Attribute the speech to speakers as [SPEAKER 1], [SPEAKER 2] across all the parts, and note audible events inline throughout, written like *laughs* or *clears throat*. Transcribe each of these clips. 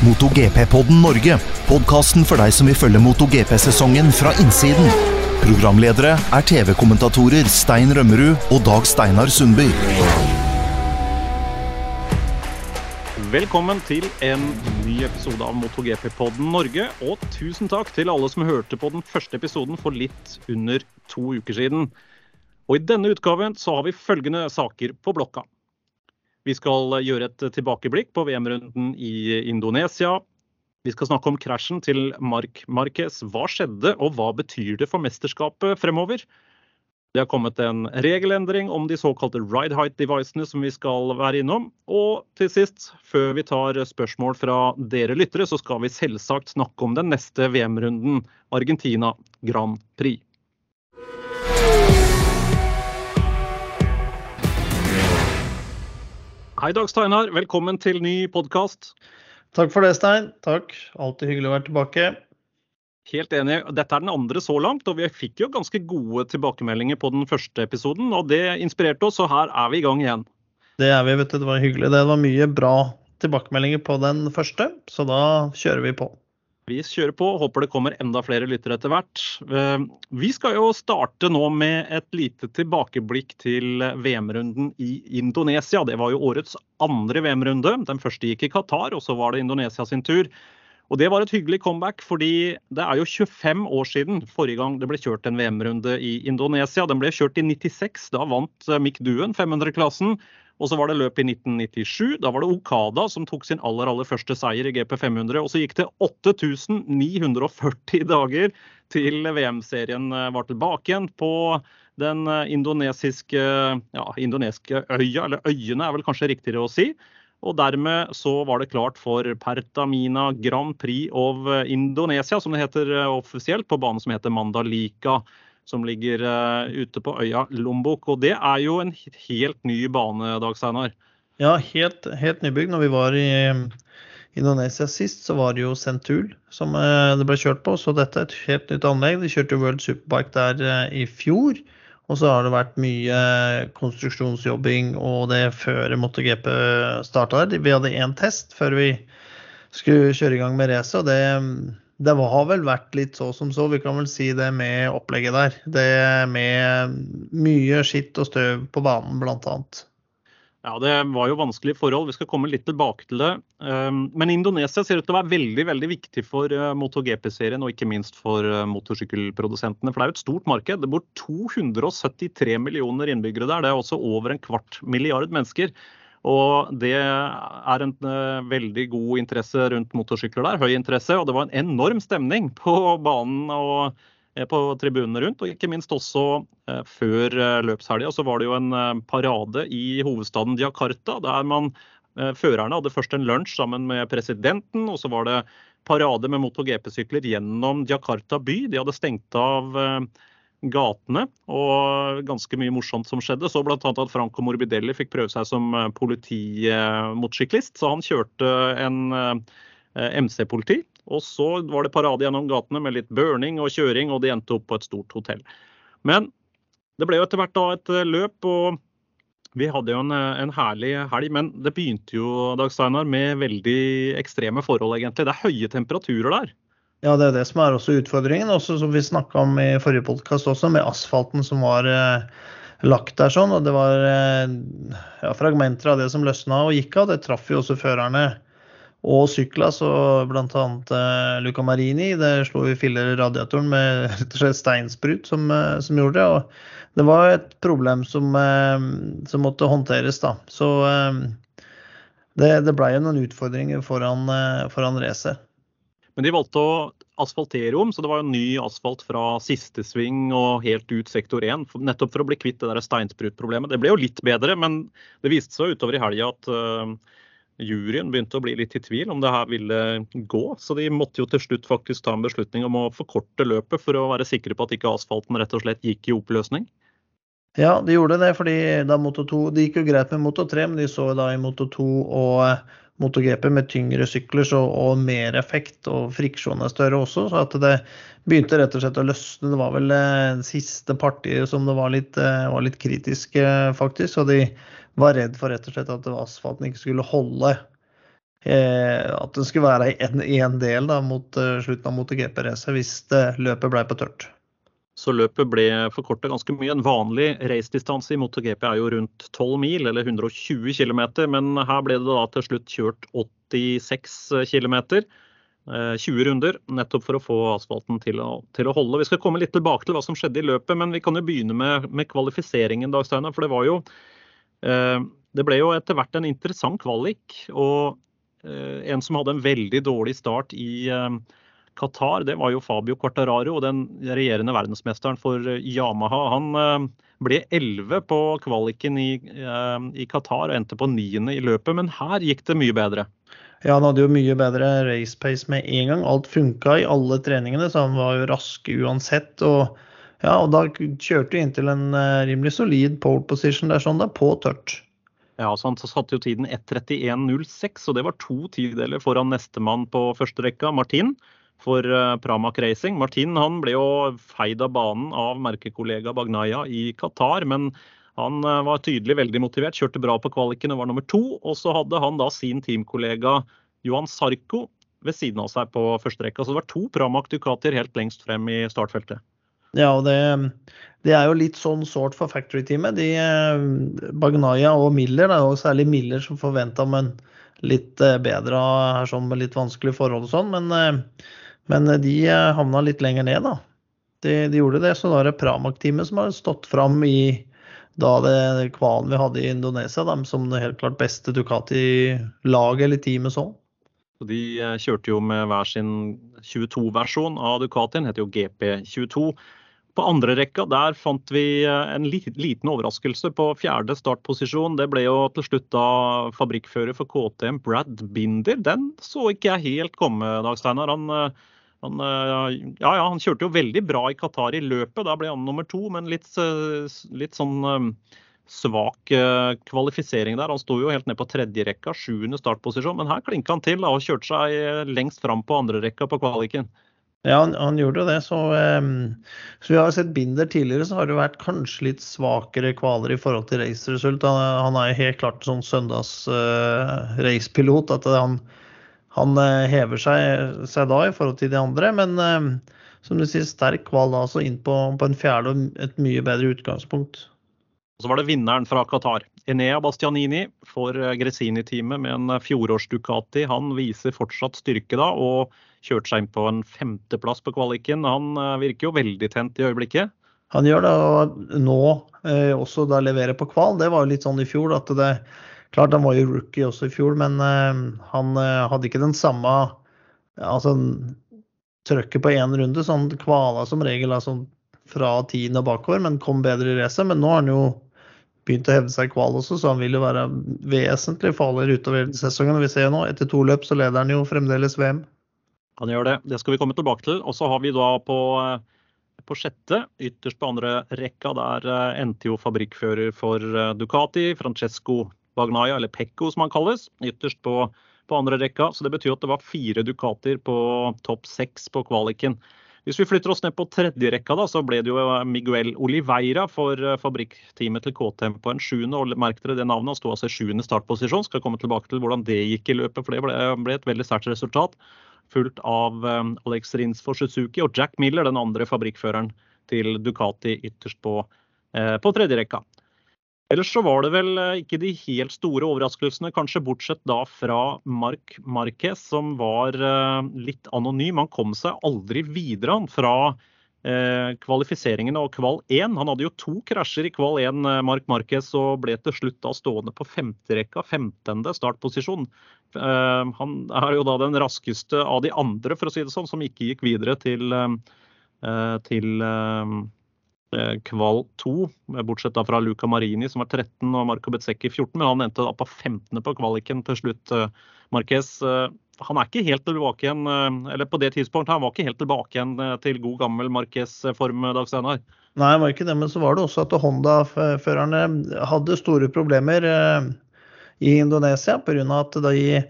[SPEAKER 1] MotoGP-podden Norge. Podkasten for deg som vil følge MotoGP-sesongen fra innsiden. Programledere er TV-kommentatorer Stein Rømmerud og Dag Steinar Sundby.
[SPEAKER 2] Velkommen til en ny episode av MotoGP-podden Norge. Og tusen takk til alle som hørte på den første episoden for litt under to uker siden. Og I denne utgaven så har vi følgende saker på blokka. Vi skal gjøre et tilbakeblikk på VM-runden i Indonesia. Vi skal snakke om krasjen til Mark Marquez. Hva skjedde, og hva betyr det for mesterskapet fremover? Det har kommet en regelendring om de såkalte ride height-devicene som vi skal være innom. Og til sist, før vi tar spørsmål fra dere lyttere, så skal vi selvsagt snakke om den neste VM-runden, Argentina Grand Prix. Hei, Dag Steinar. Velkommen til ny podkast.
[SPEAKER 3] Takk for det, Stein. Takk. Alltid hyggelig å være tilbake.
[SPEAKER 2] Helt enig. Dette er den andre så langt, og vi fikk jo ganske gode tilbakemeldinger på den første episoden. og Det inspirerte oss, og her er vi i gang igjen.
[SPEAKER 3] Det er vi, vet du. Det var hyggelig. Det var mye bra tilbakemeldinger på den første, så da kjører vi på.
[SPEAKER 2] Vi kjører på. Håper det kommer enda flere lyttere etter hvert. Eh, vi skal jo starte nå med et lite tilbakeblikk til VM-runden i Indonesia. Det var jo årets andre VM-runde. Den første gikk i Qatar, og så var det Indonesia sin tur. Og Det var et hyggelig comeback, fordi det er jo 25 år siden forrige gang det ble kjørt en VM-runde i Indonesia. Den ble kjørt i 96. Da vant Mick Duen 500-klassen. Og så var det løp i 1997. Da var det Okada som tok sin aller aller første seier i GP 500. Og så gikk det 8940 dager til VM-serien eh, var tilbake igjen på den eh, indonesiske, ja, indonesiske øya, eller øyene er vel kanskje riktigere å si. Og dermed så var det klart for Pertamina Grand Prix of Indonesia, som det heter eh, offisielt, på banen som heter Mandalika som ligger uh, ute på øya Lombok. Og det er jo en helt ny bane, Dag Steinar?
[SPEAKER 3] Ja, helt, helt nybygd. Når vi var i um, Indonesia sist, så var det jo Centul som uh, det ble kjørt på. Så dette er et helt nytt anlegg. De kjørte World Superbike der i fjor. Og så har det vært mye konstruksjonsjobbing og det før MotoGP starta der. Vi hadde én test før vi skulle kjøre i gang med racet, og det um, det har vel vært litt så som så, vi kan vel si det med opplegget der. Det med mye skitt og støv på banen, bl.a.
[SPEAKER 2] Ja, det var jo vanskelige forhold. Vi skal komme litt tilbake til det. Ehm, men Indonesia ser ut til å være veldig veldig viktig for eh, MotoGP-serien, og ikke minst for eh, motorsykkelprodusentene. For det er jo et stort marked. Det bor 273 millioner innbyggere der. Det er også over en kvart milliard mennesker. Og det er en uh, veldig god interesse rundt motorsykler der. Høy interesse. Og det var en enorm stemning på banen og uh, på tribunene rundt. Og ikke minst også uh, før løpshelga så var det jo en parade i hovedstaden Jakarta. Der man Førerne hadde først en lunsj sammen med presidenten, og så var det parade med MotoGP-sykler gjennom Jakarta by. De hadde stengt av gatene, og ganske mye morsomt som skjedde. Så bl.a. at Franco Morbidelli fikk prøve seg som eh, politimotorsyklist. Så han kjørte en eh, MC-politi. Og så var det parade gjennom gatene med litt burning og kjøring, og de endte opp på et stort hotell. Men det ble jo etter hvert da et eh, løp, og vi hadde jo en, en herlig helg. Men det begynte jo Dag Steinar, med veldig ekstreme forhold, egentlig. Det er høye temperaturer der.
[SPEAKER 3] Ja, det er det som er også utfordringen. Også som vi snakka om i forrige podkast også, med asfalten som var eh, lagt der sånn. Og det var eh, ja, fragmenter av det som løsna og gikk av. Det traff jo også førerne og sykla, så bl.a. Eh, Luca Marini det slo vi filler i radiatoren med *laughs* rett og slett steinsprut som, eh, som, gjorde det. Og det var et problem som, eh, som måtte håndteres, da. Så eh, det, det blei jo noen utfordringer foran, foran racet.
[SPEAKER 2] Men de valgte å asfaltere om, så det var jo ny asfalt fra siste sving og helt ut sektor 1. Nettopp for å bli kvitt det der steinsprutproblemet. Det ble jo litt bedre, men det viste seg utover i helga at uh, juryen begynte å bli litt i tvil om det her ville gå. Så de måtte jo til slutt faktisk ta en beslutning om å forkorte løpet for å være sikre på at ikke asfalten rett og slett gikk i oppløsning.
[SPEAKER 3] Ja, de gjorde det, fordi da Moto 2 Det gikk jo greit med Moto 3, men de så da i Moto 2 og MotoGP med tyngre sykler så, og mer effekt, og friksjonen er større også. Så at det begynte rett og slett å løsne. Det var vel det siste partiet som det var litt, eh, var litt kritisk, eh, faktisk. Og de var redd for rett og slett at asfalten ikke skulle holde at den skulle være en, en del da, mot slutten av MotoGP-racet hvis løpet ble på tørt.
[SPEAKER 2] Så løpet ble forkorta ganske mye. En vanlig racedistanse i MotoGP er jo rundt 12 mil, eller 120 km. Men her ble det da til slutt kjørt 86 km. 20 runder, nettopp for å få asfalten til å, til å, holde. Vi skal komme litt tilbake til hva som skjedde i løpet, men vi kan jo begynne med, med kvalifiseringen. Dag Steiner, for det var jo eh, Det ble jo etter hvert en interessant kvalik. Og eh, en som hadde en veldig dårlig start i eh, Qatar, det var jo Fabio Quartararo, den regjerende verdensmesteren for eh, Yamaha. Han eh, ble 11 på kvaliken i, eh, i Qatar og endte på 9. i løpet, men her gikk det mye bedre.
[SPEAKER 3] Ja, han hadde jo mye bedre race pace med en gang. Alt funka i alle treningene, så han var jo rask uansett. Og, ja, og da kjørte vi inn til en rimelig solid pole position der, sånn da, på tørt.
[SPEAKER 2] Ja, så Han satte jo tiden 1.31,06, og det var to tideler foran nestemann på første rekka, Martin for eh, Pramac Racing. Martin han ble jo feid av banen av merkekollega Bagnaya i Qatar. men han eh, var tydelig veldig motivert, kjørte bra på kvaliken og var nummer to. Og så hadde han da sin teamkollega Johan Sarko ved siden av seg på første rekka. Så det var to Pramac Ducatier helt lengst frem i startfeltet.
[SPEAKER 3] Ja, og det, det er jo litt sånn sårt for Factory-teamet. Eh, Bagnaya og Miller, det er jo særlig Miller som forventa om en litt bedre her sånn med litt vanskelige forhold og sånn. Men men eh, de eh, havna litt lenger ned, da. De, de gjorde det. Så da er det Pramak-teamet som har stått fram i da det kvalen vi hadde i Indonesia, da, som det helt klart beste Ducati-laget eller teamet så.
[SPEAKER 2] De eh, kjørte jo med hver sin 22-versjon av Ducatien, heter jo GP22. På andre rekka der fant vi en liten overraskelse på fjerde startposisjon. Det ble jo til slutt da fabrikkfører for KTM, Brad Binder. Den så ikke jeg helt komme, Dag Steinar. Han han, eh, ja, ja, han kjørte jo veldig bra i Qatar i løpet, da ble han nummer to. Men litt, eh, litt sånn eh, svak kvalifisering der. Han sto jo helt ned på tredje rekka, sjuende startposisjon. Men her klinka han til da, og kjørte seg lengst fram på andre rekka på kvaliken.
[SPEAKER 3] Ja, han, han gjorde det. Så, så, vi har sett Binder tidligere, så har det vært kanskje litt svakere kvaler i forhold til racerresult. Han, han er jo helt klart sånn søndags uh, at han han eh, hever seg, seg, da i forhold til de andre. Men eh, som du sier, sterk kval da, altså inn på, på, en fjerde og et mye bedre utgangspunkt.
[SPEAKER 2] Og så var det vinneren fra Qatar. Enea Bastianini for eh, Gresini-teamet med en fjorårs Ducati. Han viser fortsatt styrke da, og kjørte seg inn på en femteplass på kvaliken. Han virker jo veldig tent i øyeblikket.
[SPEAKER 3] Han gjør det, og nå eh, også da levere på kval. Det var jo litt sånn i fjor at det Klart han var jo rookie også i fjor, men uh, han uh, hadde ikke den samme altså, trøkket på én runde. Sånn kvala som regel altså, fra tiende og bakover, men kom bedre i racet. Men nå har han jo begynt å hevde seg i kval også, så han vil jo være vesentlig farligere utover sesongen. Vi ser jo nå, etter to løp så leder han jo fremdeles VM.
[SPEAKER 2] Han gjør det. Det skal vi komme tilbake til. Og så har vi da på, på sjette, ytterst på andre rekka, der endte jo fabrikkfører for Ducati, Francesco Bagnaya, eller Pecco som han kalles, ytterst på, på andre rekka. Så det betyr at det var fire Ducatier på topp seks på kvaliken. Hvis vi flytter oss ned på tredje rekka, da, så ble det jo Miguel Oliveira for eh, fabrikkteamet til KTM på en sjuende. og Merk dere det navnet, han sto altså i sjuende startposisjon. Skal komme tilbake til hvordan det gikk i løpet, for det ble, ble et veldig sterkt resultat. Fulgt av Alex Rins for Suzuki og Jack Miller, den andre fabrikkføreren til Ducati ytterst på, eh, på tredje rekka. Ellers så var det vel eh, ikke de helt store overraskelsene, kanskje bortsett da fra Mark Marquez, som var eh, litt anonym. Han kom seg aldri videre fra eh, kvalifiseringene og kval 1. Han hadde jo to krasjer i kval 1, Mark Marquez, og ble til slutt da stående på femterekka, 15. startposisjon. Han er jo da den raskeste av de andre, for å si det sånn, som ikke gikk videre til, til kval 2, bortsett da fra Luca Marini som var 13 og Marco Bezzecchi 14. Men han endte da på 15. på kvaliken til slutt. Eh, Marquez eh, han er ikke helt tilbake igjen, eller på det tidspunktet han var ikke helt tilbake igjen til god gammel Marquez-form, Dag Steinar.
[SPEAKER 3] Nei, det var ikke det, men så var det også at Honda-førerne hadde store problemer i Indonesia pga. at de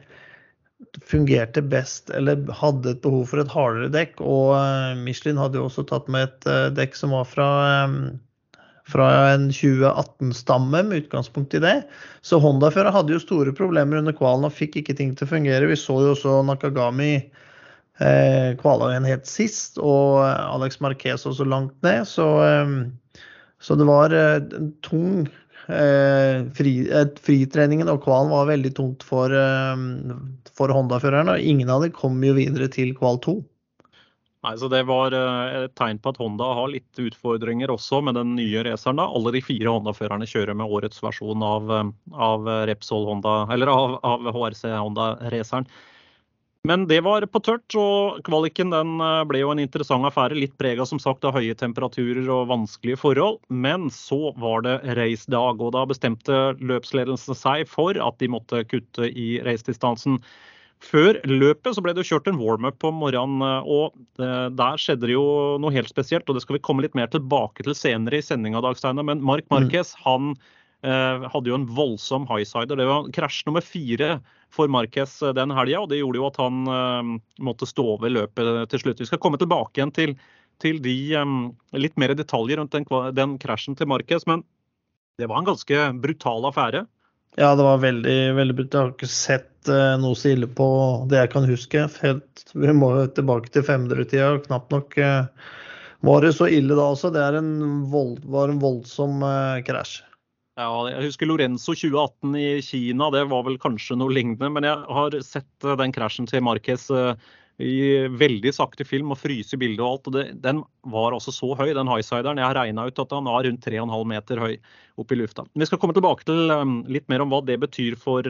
[SPEAKER 3] fungerte best, eller hadde et behov for et hardere dekk. Og eh, Michelin hadde jo også tatt med et eh, dekk som var fra, fra en 2018-stamme med utgangspunkt i det. Så Honda-fører hadde jo store problemer under kvalen og fikk ikke ting til å fungere. Vi så jo også Nakagami eh, kvala igjen helt sist, og Alex Marquez også langt ned. Så, eh, så det var eh, en tung eh, fri, Fritreningen og kvalen var veldig tungt for, eh, for Honda-førerne, og ingen av dem kom jo videre til kval 2.
[SPEAKER 2] Nei, så Det var eh, et tegn på at Honda har litt utfordringer også med den nye raceren. Alle de fire Honda-førerne kjører med årets versjon av, eh, av Repsol Honda, eller av, av HRC Honda-raceren. Men det var på tørt, og kvaliken den eh, ble jo en interessant affære. Litt prega som sagt av høye temperaturer og vanskelige forhold. Men så var det racedag, og da bestemte løpsledelsen seg for at de måtte kutte i racedistansen. Før løpet så ble det kjørt en warm-up på morgenen, og der skjedde det jo noe helt spesielt. og Det skal vi komme litt mer tilbake til senere i sendinga, Men Mark mm. Marquez han eh, hadde jo en voldsom highsider. Det var krasj nummer fire for Marquez eh, den helga, og det gjorde jo at han eh, måtte stå over løpet til slutt. Vi skal komme tilbake igjen til, til de litt mer detaljer rundt den, den krasjen til Marquez, men det var en ganske brutal affære.
[SPEAKER 3] Ja, det var veldig, veldig brutt. Jeg har ikke sett noe så ille på det jeg kan huske. Helt, vi må tilbake til 500-tida. Knapt nok var det så ille da også. Det en vold, var en voldsom krasj.
[SPEAKER 2] Ja, jeg husker Lorenzo 2018 i Kina. Det var vel kanskje noe lignende. Men jeg har sett den krasjen til Marquez i veldig sakte film og fryse bildet og alt. og det, Den var også så høy, den highsideren. Jeg har regna ut at han var rundt 3,5 meter høy opp i lufta. Vi skal komme tilbake til um, litt mer om hva det betyr for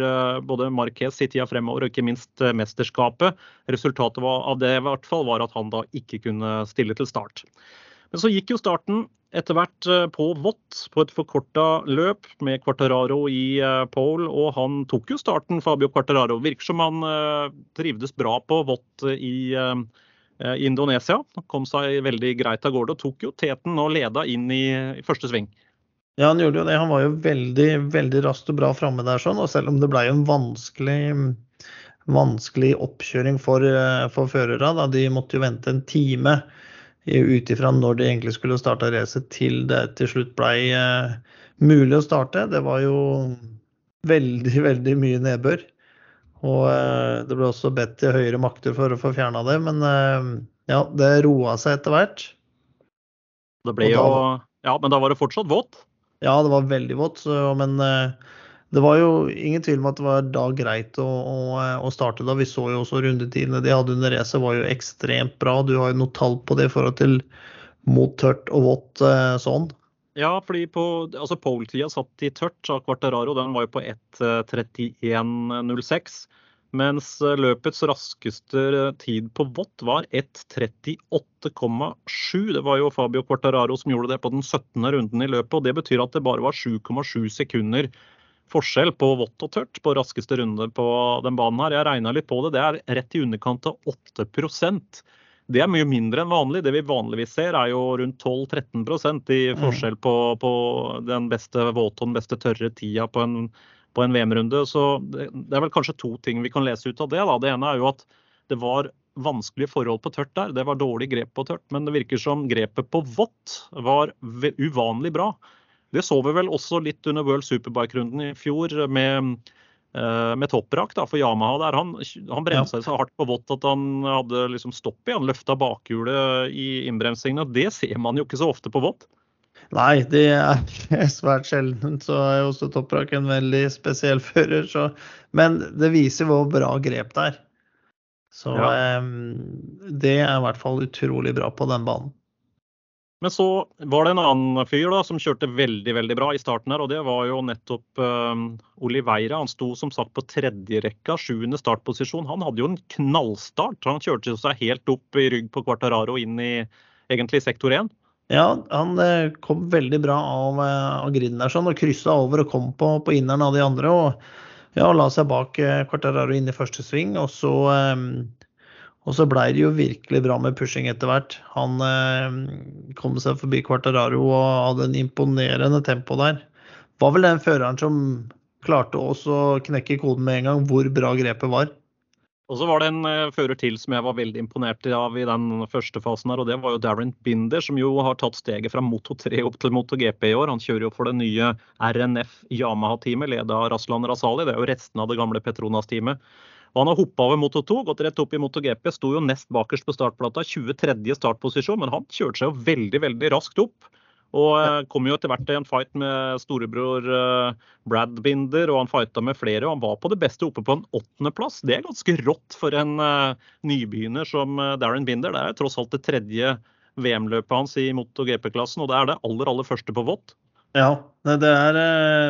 [SPEAKER 2] både Marquez i tida fremover, og ikke minst mesterskapet. Resultatet av det i hvert fall var at han da ikke kunne stille til start. Men så gikk jo starten etter hvert eh, på vått på et forkorta løp med Quartararo i eh, pole, og han tok jo starten, Fabio Quartararo. Virker som han eh, trivdes bra på vått i Indonesia. Han kom seg veldig greit av gårde og tok jo teten og leda inn i, første sving.
[SPEAKER 3] Ja, han gjorde jo det. Han var jo veldig veldig raskt og bra framme der, sånn, og selv om det ble en vanskelig, vanskelig oppkjøring for, for førere, de måtte jo vente en time ut ifra når de egentlig skulle starta racet, til det til slutt blei uh, mulig å starte. Det var jo veldig, *laughs* veldig mye nedbør. Og uh, det ble også bedt til høyere makter for å få fjerna det, men uh, ja, det roa seg etter hvert.
[SPEAKER 2] Det ble jo Ja, men da var det fortsatt vått?
[SPEAKER 3] Ja, det var veldig vått, men det var jo ingen tvil om at det var da greit å, å, å starte da. Vi så jo også rundetidene de hadde under racet var jo ekstremt bra. Du har jo noe tall på det i forhold til mot tørt og vått eh, sånn.
[SPEAKER 2] Ja, fordi på, altså Pole-tida satt i tørt av Quartararo. Den var jo på 1.31,06. Mens eh, løpets raskeste tid på vått var 1.38,7. Det var jo Fabio Quartararo som gjorde det på den 17. runden i løpet. og Det betyr at det bare var 7,7 sekunder forskjell på vått og tørt på raskeste runde på den banen her. Jeg regna litt på det. Det er rett i underkant av 8 Det er mye mindre enn vanlig. Det vi vanligvis ser, er jo rundt 12-13% i mm. forskjell på, på, den beste våte og den beste tørre tida på en, en VM-runde. Så det, det, er vel kanskje to ting vi kan lese ut av det. Da. Det ene er jo at det var vanskelige forhold på tørt der. Det var dårlig grep på tørt, men det virker som grepet på vått var uvanlig bra. Det så vi vel også litt under World Superbike-runden i fjor med, eh, med topprak for Yamaha. der Han, han bremsa ja. så hardt på vått at han hadde liksom stopp i. Han løfta bakhjulet i innbremsingen. og Det ser man jo ikke så ofte på vått.
[SPEAKER 3] Nei, det er *laughs* svært sjelden. Så er jo også topprakk en veldig spesiell *laughs* fører. Så, men det viser hvor bra grep det er. Så ja. um, det er i hvert fall utrolig bra på den banen.
[SPEAKER 2] Men så var det en annen fyr da, som kjørte veldig veldig bra i starten. her, og Det var jo nettopp um, Oliveira. Han sto som sagt på tredje rekka, sjuende startposisjon. Han hadde jo en knallstart. Han kjørte seg helt opp i rygg på Quartararo inn i egentlig sektor 1.
[SPEAKER 3] Ja, han eh, kom veldig bra av, eh, av griden der sånn, og kryssa over og kom på, på inneren av de andre. og ja, la seg bak Quartararo inn i første sving. og så um, og så blei det jo virkelig bra med pushing etter hvert. Han eh, kom seg forbi Quartararo og hadde en imponerende tempo der. Var vel den føreren som klarte også å knekke koden med en gang, hvor bra grepet var.
[SPEAKER 2] Og så var det en uh, fører til som jeg var veldig imponert av i den første fasen. her, og Det var jo Darren Binder, som jo har tatt steget fra Moto 3 opp til Moto GP i år. Han kjører jo for det nye RNF Yamaha-teamet, ledet av Raslan Rasali. Det er jo resten av det gamle Petronas-teamet. Og Han har hoppa over Moto 2, gått rett opp i Moto GP. Sto jo nest bakerst på startplata, 23. startposisjon, men han kjørte seg jo veldig, veldig raskt opp. Og eh, kom jo etter hvert i en fight med storebror eh, Brad Binder, og han fighta med flere. og Han var på det beste oppe på en åttendeplass. Det er ganske rått for en uh, nybegynner som Darren Binder. Det er tross alt det tredje VM-løpet hans i MotoGP-klassen, og det er det aller, aller første på vått.
[SPEAKER 3] Ja, det er,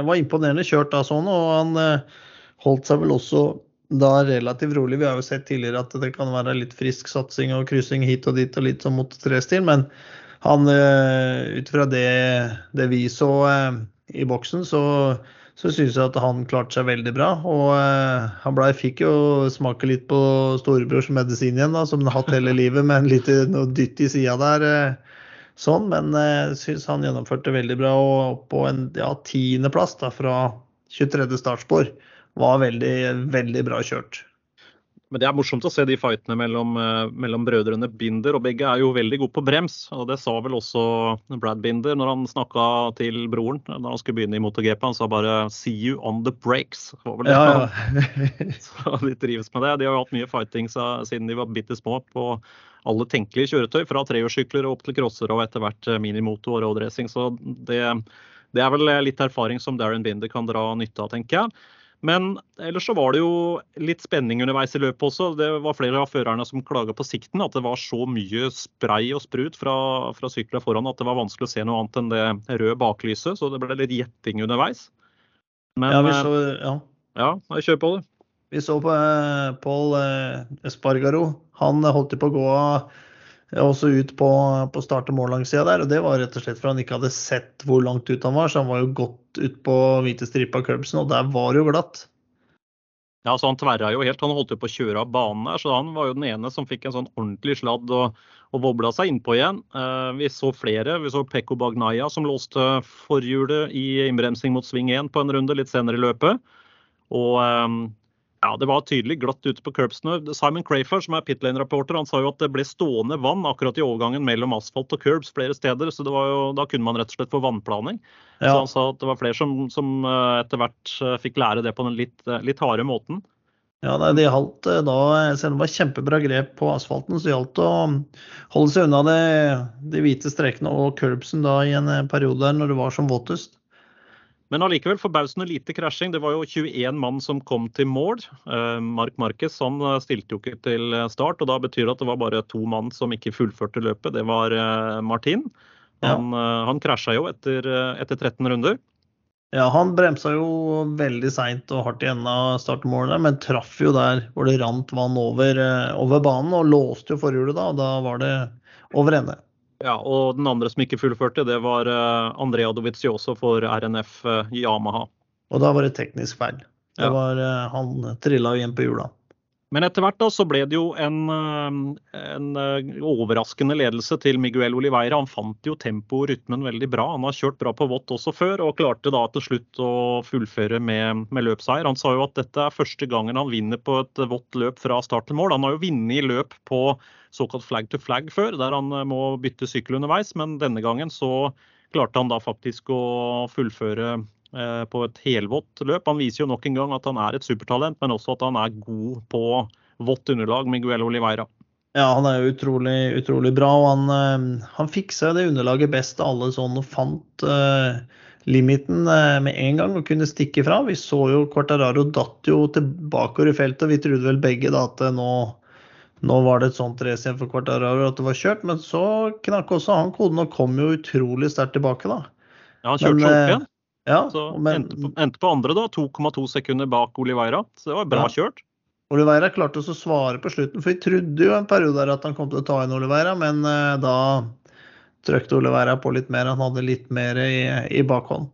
[SPEAKER 3] var imponerende kjørt da sånn, og han holdt seg vel også da relativt rolig. Vi har jo sett tidligere at det kan være litt frisk satsing og kryssing hit og dit og litt sånn mot trestil, men han eh, ut fra det, det, vi så eh, i boksen, så, så syns jeg at han klarte seg veldig bra. Og eh, han ble, fikk jo smake litt på storebrors medisin igjen, da, som han har hatt hele livet, med en liten dytt i sida der. Sånn, men jeg syns han gjennomførte veldig bra. Og på en ja, tiendeplass fra 23. startspor var veldig, veldig bra kjørt.
[SPEAKER 2] Men det er morsomt å se de fightene mellom, eh, mellom, brødrene Binder, og begge er jo veldig gode på brems. og Det sa vel også Brad Binder når han snakka til broren når han skulle begynne i MotoGP. Han sa bare 'see you on the breaks'. Ja, ja. så *laughs* de trives med det. De har jo hatt mye fighting siden de var bitte små på alle tenkelige kjøretøy, fra trehjulssykler opp til crosser og etter hvert minimotor minimoto og roadracing. Så det, det er vel litt erfaring som Darren Binder kan dra nytte av, tenker jeg. Men ellers så var det jo litt spenning underveis i løpet også. Det var flere av førerne som klaga på sikten. At det var så mye spray og sprut fra, fra sykla foran at det var vanskelig å se noe annet enn det røde baklyset. Så det ble litt gjetting underveis.
[SPEAKER 3] Men, ja, vi så, ja.
[SPEAKER 2] ja, kjør på det.
[SPEAKER 3] Vi så på eh, Pål eh, Espargaro. Han holdt på å gå av også ut på, på start- og mållangsida der. Og det var rett og slett for han ikke hadde sett hvor langt ut han var. Så han var jo godt ut på hvite stripa curbsen, og der var det jo glatt.
[SPEAKER 2] Ja, så Han tverra jo helt. Han holdt jo på å kjøre av banen der, så han var jo den ene som fikk en sånn ordentlig sladd og, og vobla seg innpå igjen. Eh, vi så flere. Vi så Pekko Bagnaya som låste forhjulet i innbremsing mot sving 1 på en runde litt senere i løpet. Og eh, ja, Det var tydelig glatt ute på curbsene. Simon Crafer, som er pitlane-rapporter, han sa jo at det ble stående vann akkurat i overgangen mellom asfalt og curbs flere steder. så jo, Da kunne man rett og slett få vannplaning. Ja. Så Han sa at det var flere som, som eh, etter hvert eh, fikk lære det på den litt, eh, litt harde måten.
[SPEAKER 3] Ja, nei, det gjaldt da, Selv om det var kjempebra grep på asfalten, så gjaldt det å holde seg unna det, de hvite strekene og curbsen da i en periode der når det var som våtest.
[SPEAKER 2] Men allikevel forbausende lite krasjing. Det var jo 21 mann som kom til mål. Eh, Mark Marquez han eh, stilte jo ikke til start, og da betyr det at det var bare to mann som ikke fullførte løpet. Det var eh, Martin. Han, ja. han krasja jo etter, etter, 13 runder.
[SPEAKER 3] Ja, han bremsa jo veldig seint og hardt i enden av startmålet, men traff jo der hvor det rant vann over, over banen, og låste jo forhjulet da. og Da var det over ende.
[SPEAKER 2] Ja, og den andre som ikke fullførte, det var uh, Andrea Dovizioso for RNF eh, Yamaha.
[SPEAKER 3] Og da var det teknisk feil. Det var, uh, han trilla igjen på hjula.
[SPEAKER 2] Men etter hvert da så ble det jo en, en, overraskende ledelse til Miguel Oliveira. Han fant jo tempo og rytmen veldig bra. Han har kjørt bra på vått også før, og klarte da til slutt å fullføre med, med løpseier. Han sa jo at dette er første gangen han vinner på et vått løp fra start til mål. Han har jo vunnet løp på såkalt flag to flag før, der han eh, må bytte sykkel underveis. Men denne gangen så klarte han da faktisk å fullføre eh, på et helvått løp. Han viser jo nok en gang at han er et supertalent, men også at han er god på vått underlag, Miguel Oliveira.
[SPEAKER 3] Ja, han er jo utrolig, utrolig bra. og Han, eh, han fiksa det underlaget best av alle sånn og fant uh, limiten med en gang og kunne stikke fra. Vi så jo Quartararo datt jo tilbakeover i feltet. og Vi trodde vel begge da at nå, nå var det et sånt race igjen for Quartararo at det var kjørt, men så knakk også han koden og kom jo utrolig sterkt tilbake, da.
[SPEAKER 2] Ja, han kjørte seg opp eh, igjen. Ja, så men, endte, på, endte, på, andre, da. 2,2 sekunder bak Oliveira. Så det var bra ja. kjørt.
[SPEAKER 3] Oliveira klarte også å svare på slutten, for vi trodde jo en periode at han kom til å ta inn Oliveira, men uh, da trøkte Oliveira på litt mer. Han hadde litt mer i, i bakhånd.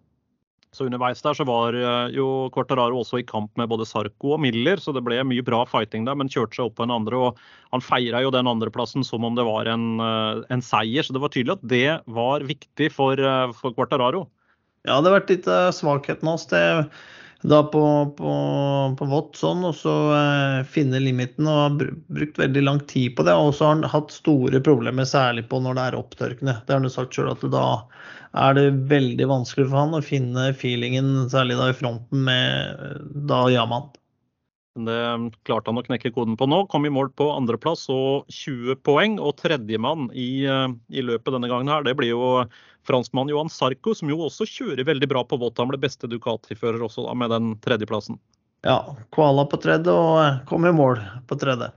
[SPEAKER 2] Så underveis der så var eh, jo Quartararo også i kamp med både Sarko og Miller, så det ble mye bra fighting der, men kjørte seg opp på en andre. og Han feira jo den andreplassen som om det var en, eh, en, seier, så det var tydelig at det var viktig for, for Quartararo.
[SPEAKER 3] Ja, det har vært litt svakheten hans. Da på, på, på vått sånn, og så eh, finne limiten. Og har brukt veldig lang tid på det. Og så har han hatt store problemer, særlig på når det er opptørkende. Det har han sagt sjøl, at da er det veldig vanskelig for han å finne feelingen, særlig da i fronten med da Yaman.
[SPEAKER 2] Det klarte han å knekke koden på nå. Kom i mål på andreplass og 20 poeng. Og tredjemann i, eh, i løpet denne gangen her, det blir jo franskmann Johan Sarko, som jo også kjører veldig bra på vått. Han ble beste Ducati-fører også da, med den tredjeplassen.
[SPEAKER 3] Ja, Koala på tredje og eh, kom i mål på tredje.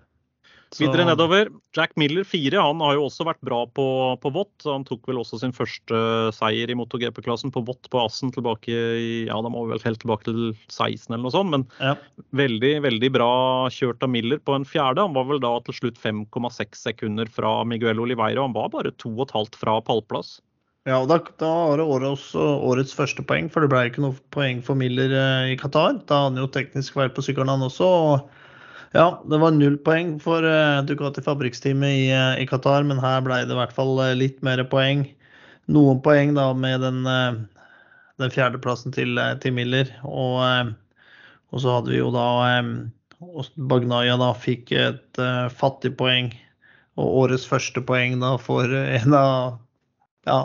[SPEAKER 2] Så... Videre nedover. Jack Miller 4 han har jo også vært bra på, på vått. Han tok vel også sin første seier i MotoGP-klassen på vått på Assen tilbake i ja, da må vi vel helt tilbake til 16 eller noe sånt. Men ja. veldig veldig bra kjørt av Miller på en fjerde. Han var vel da til slutt 5,6 sekunder fra Miguel Oliveira. Han var bare 2,5 fra pallplass.
[SPEAKER 3] Ja, da, da var det årets, første poeng, for det ble ikke noe poeng for Miller eh, i Qatar. Da hadde han jo teknisk feil på sykkelen, han også. og ja, det var null poeng for uh, Ducati fabrikksteamet i, uh, i, Qatar, men her ble det i hvert fall litt mer poeng. Noen poeng da med den, den fjerdeplassen til, til Miller. Og, og, så hadde vi jo da Bagnaya da fikk et fattig poeng. Og årets første poeng da for en av ja,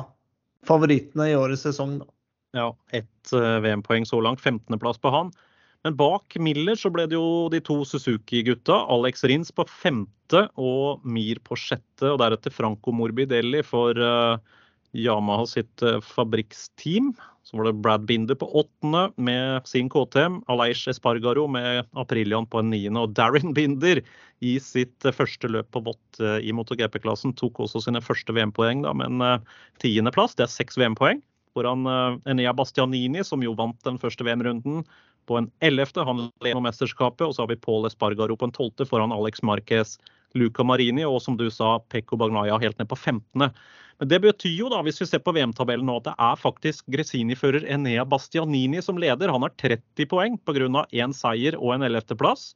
[SPEAKER 3] favorittene i årets sesong. Da.
[SPEAKER 2] Ja, ett VM-poeng så langt. 15.-plass på han. Men bak Miller så ble det jo de to Suzuki-gutta. Alex Rins på femte og Mir på sjette. Og deretter Franco Morbidelli for uh, Yamaha sitt uh, fabrikksteam. Så var det Brad Binder på åttende med sin KTM. Aleish Espargaro med Aprilian på en niende. Og Darren Binder i sitt uh, første løp på vått i MotoGP-klassen tok også sine første VM-poeng med en tiendeplass. Det er seks VM-poeng foran Enea Bastianini, som jo vant den første VM-runden på en 11. Han leder mesterskapet. Og så har vi Paul Espargaro på en 12. foran Alex Marquez, Luca Marini og som du sa, Pekko Bagnaya helt ned på 15. Men det betyr jo da, hvis vi ser på VM-tabellen nå, at det er faktisk Gresini-fører Enea Bastianini som leder. Han har 30 poeng pga. én seier og en 11.-plass.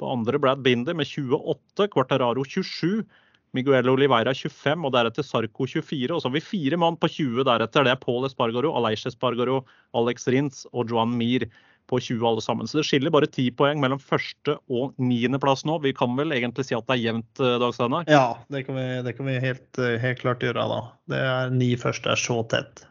[SPEAKER 2] På andre Brad Binder med 28, Quartararo 27. Miguel Oliveira 25 og deretter Sarko 24. Og så har vi fire mann på 20 deretter. Det er Paul Espargaro, Aleish Espargaro, Alex Rins og Joan Mir på 20 alle sammen. Så det skiller bare 10 poeng mellom første og niendeplass nå. Vi kan vel egentlig si at det er jevnt, eh, Dag Steinar?
[SPEAKER 3] Ja, det kan vi, det kan vi helt, eh, helt, klart gjøre da. Det er ni første er så tett.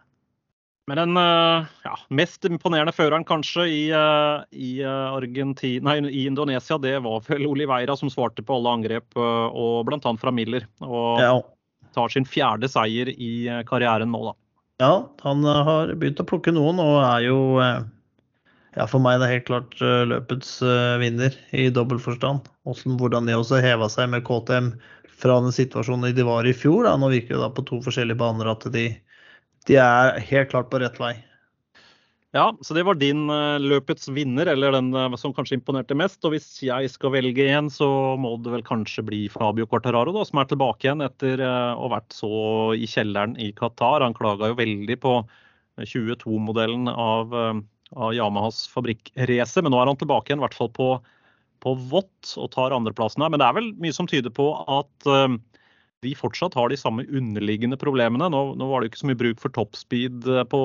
[SPEAKER 2] Men den eh, ja, mest imponerende føreren kanskje i, i, nei, i, Indonesia, det var vel Oliveira som svarte på alle angrep, og bl.a. fra Miller. Og ja. tar sin fjerde seier i karrieren nå, da.
[SPEAKER 3] Ja, han har begynt å plukke noen og er jo ja, for meg er det helt klart eh, løpets eh, vinner i dobbel forstand. Hvordan de også heva seg med KTM fra den situasjonen de var i fjor. Da. Nå virker det da på to forskjellige baner at de, de er helt klart på rett vei.
[SPEAKER 2] Ja, så det var din uh, løpets vinner, eller den som kanskje imponerte mest. Og hvis jeg skal velge en, så må det vel kanskje bli Fabio Quartararo, da, som er tilbake igjen etter å ha vært så i kjelleren i Qatar. Han klaga jo veldig på 22-modellen av av Yamahas fabrikkrace. Men nå er han tilbake igjen, i hvert fall på, på vått, og tar andreplassen her. Men det er vel mye som tyder på at uh, vi fortsatt har de samme underliggende problemene. Nå, nå, var det ikke så mye bruk for toppspeed eh, på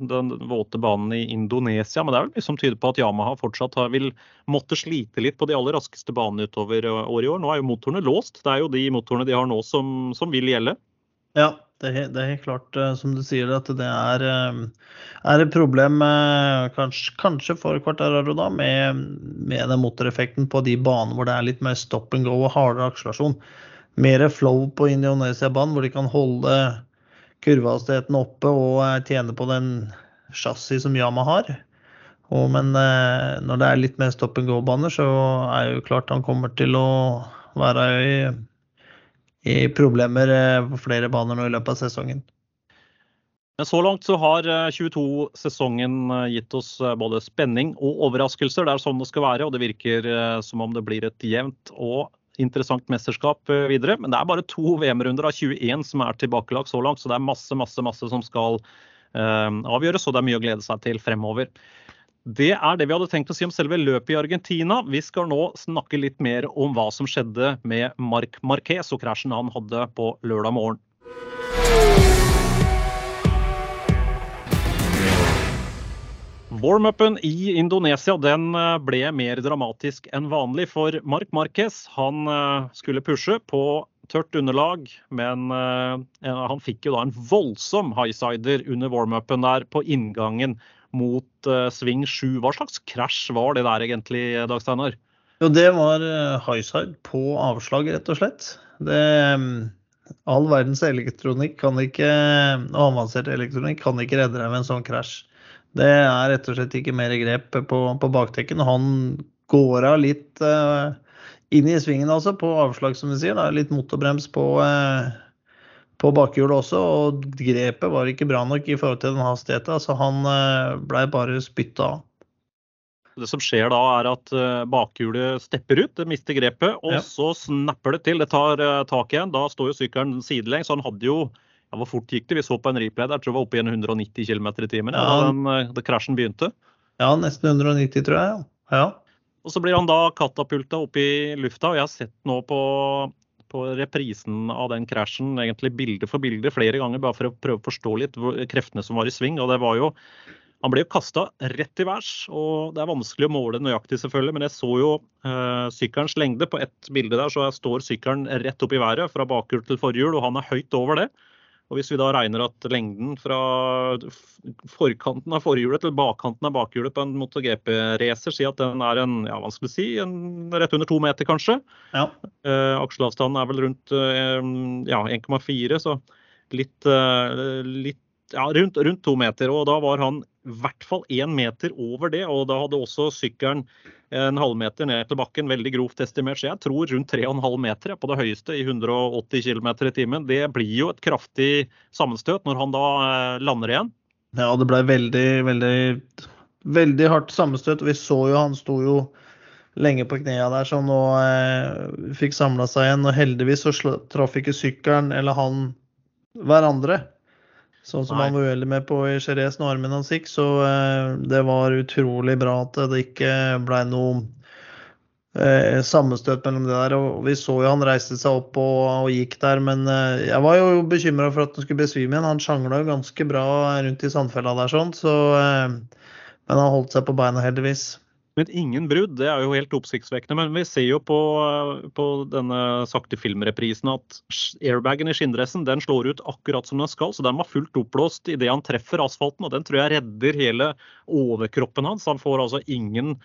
[SPEAKER 2] den våte banen i Indonesia, men det er vel mye som tyder på at Yamaha fortsatt har, vil måtte slite litt på de aller raskeste banene utover eh, året i år. Nå er jo motorene låst. Det er jo de motorene de har nå som, som vil gjelde.
[SPEAKER 3] Ja, det er, det er, helt klart, eh, som du sier, at det er, eh, er et problem kanskje, kanskje, for Quartararo da, med, med, den motoreffekten på de banene hvor det er litt mer stop and go og hardere akselerasjon. Mer flow på Indonesia-banen, hvor de kan holde kurvehastigheten oppe og eh, tjene på den chassis som Yama har. Og, men når det er litt mer stop and go-baner, så er jo klart han kommer til å være i i problemer eh, på flere baner nå i løpet av sesongen.
[SPEAKER 2] Så langt så har 22-sesongen eh, gitt oss eh, både spenning og overraskelser. Det er sånn det skal være, og det virker som om det blir et jevnt og interessant mesterskap videre. Men det er bare to VM-runder av 21 som er tilbakelagt så langt, så det er masse, masse, masse som skal avgjøres, og det er mye å glede seg til fremover. Det er det vi hadde tenkt å si om selve løpet i Argentina. Vi skal nå snakke litt mer om hva som skjedde med Marc Marquez og krasjen han hadde på lørdag morgen. Warm-upen i Indonesia den eh, ble mer dramatisk enn vanlig for Mark Marquez. Han eh, skulle pushe på tørt underlag, men eh, han fikk jo da en voldsom highsider under warm-upen der på inngangen mot sving 7. Hva slags krasj var det der egentlig, Dag Steinar?
[SPEAKER 3] Jo, det var highside på avslag, rett og slett. Det, all verdens elektronikk kan ikke, og avansert elektronikk kan ikke redde deg med en sånn krasj. Det er rett og slett ikke mer grep på, på baktekken. Han går av litt uh, inn i svingen, altså, på avslag, som vi sier. Da. Litt motorbrems på, uh, på bakhjulet også. Og grepet var ikke bra nok i forhold til den hastigheten, så han uh, blei bare spytta av.
[SPEAKER 2] Det som skjer da, er at bakhjulet stepper ut, det mister grepet, og ja. så snapper det til. Det tar tak igjen. Da står jo sykkelen sidelengs, så han hadde jo ja, Hvor fort gikk det? Vi så på en replay der, tror jeg var oppe i 190 km i timen ja, da den, eh, da krasjen begynte.
[SPEAKER 3] Ja, nesten 190, tror jeg. Ja.
[SPEAKER 2] Og så blir han da katapulta opp i lufta, og jeg har sett nå på, på reprisen av den krasjen, egentlig bilde for bilde, flere ganger, bare for å prøve å forstå litt kreftene som var i sving. og det var jo han ble jo kasta rett til værs, og det er vanskelig å måle nøyaktig, selvfølgelig, men jeg så jo uh, sykkelens lengde. På ett bilde der så står sykkelen rett opp i været fra bakhjul til forhjul, og han er høyt over det. Og Hvis vi da regner at lengden fra forkanten av forhjulet til bakkanten av bakhjulet på en MotoGP-racer sier at den er en, ja, hva skal vi si, en, rett under to meter, kanskje. Ja. Eh, Akselavstanden er vel rundt eh, ja, 1,4, så litt, eh, litt ja, rundt, rundt to meter. Og da var han i hvert fall én meter over det. Og da hadde også sykkelen en halvmeter ned til bakken, veldig grovt estimert. Så jeg tror rundt 3,5 meter på det høyeste i 180 km i timen. Det blir jo et kraftig sammenstøt når han da eh, lander igjen.
[SPEAKER 3] Ja, det ble veldig, veldig, veldig hardt sammenstøt. Vi så jo han sto jo lenge på knærne der, så nå eh, fikk samla seg igjen. Og heldigvis så traff ikke sykkelen eller han hverandre. Sånn som Nei. han var uheldig med på i Jerez når armen hans gikk. Så eh, det var utrolig bra at det ikke ble noe eh, sammenstøt mellom det der. Og vi så jo han reiste seg opp og, og gikk der, men eh, jeg var jo bekymra for at han skulle besvime igjen. Han sjangla jo ganske bra rundt i sandfella der sånn, så eh, Men han holdt seg på beina, heldigvis.
[SPEAKER 2] Men ingen brudd, det er jo helt oppsiktsvekkende. Men vi ser jo på, på denne sakte filmreprisen at airbagen i skinndressen den slår ut akkurat som den skal. Så den var fullt oppblåst idet han treffer asfalten, og den tror jeg redder hele overkroppen hans. Han får altså ingen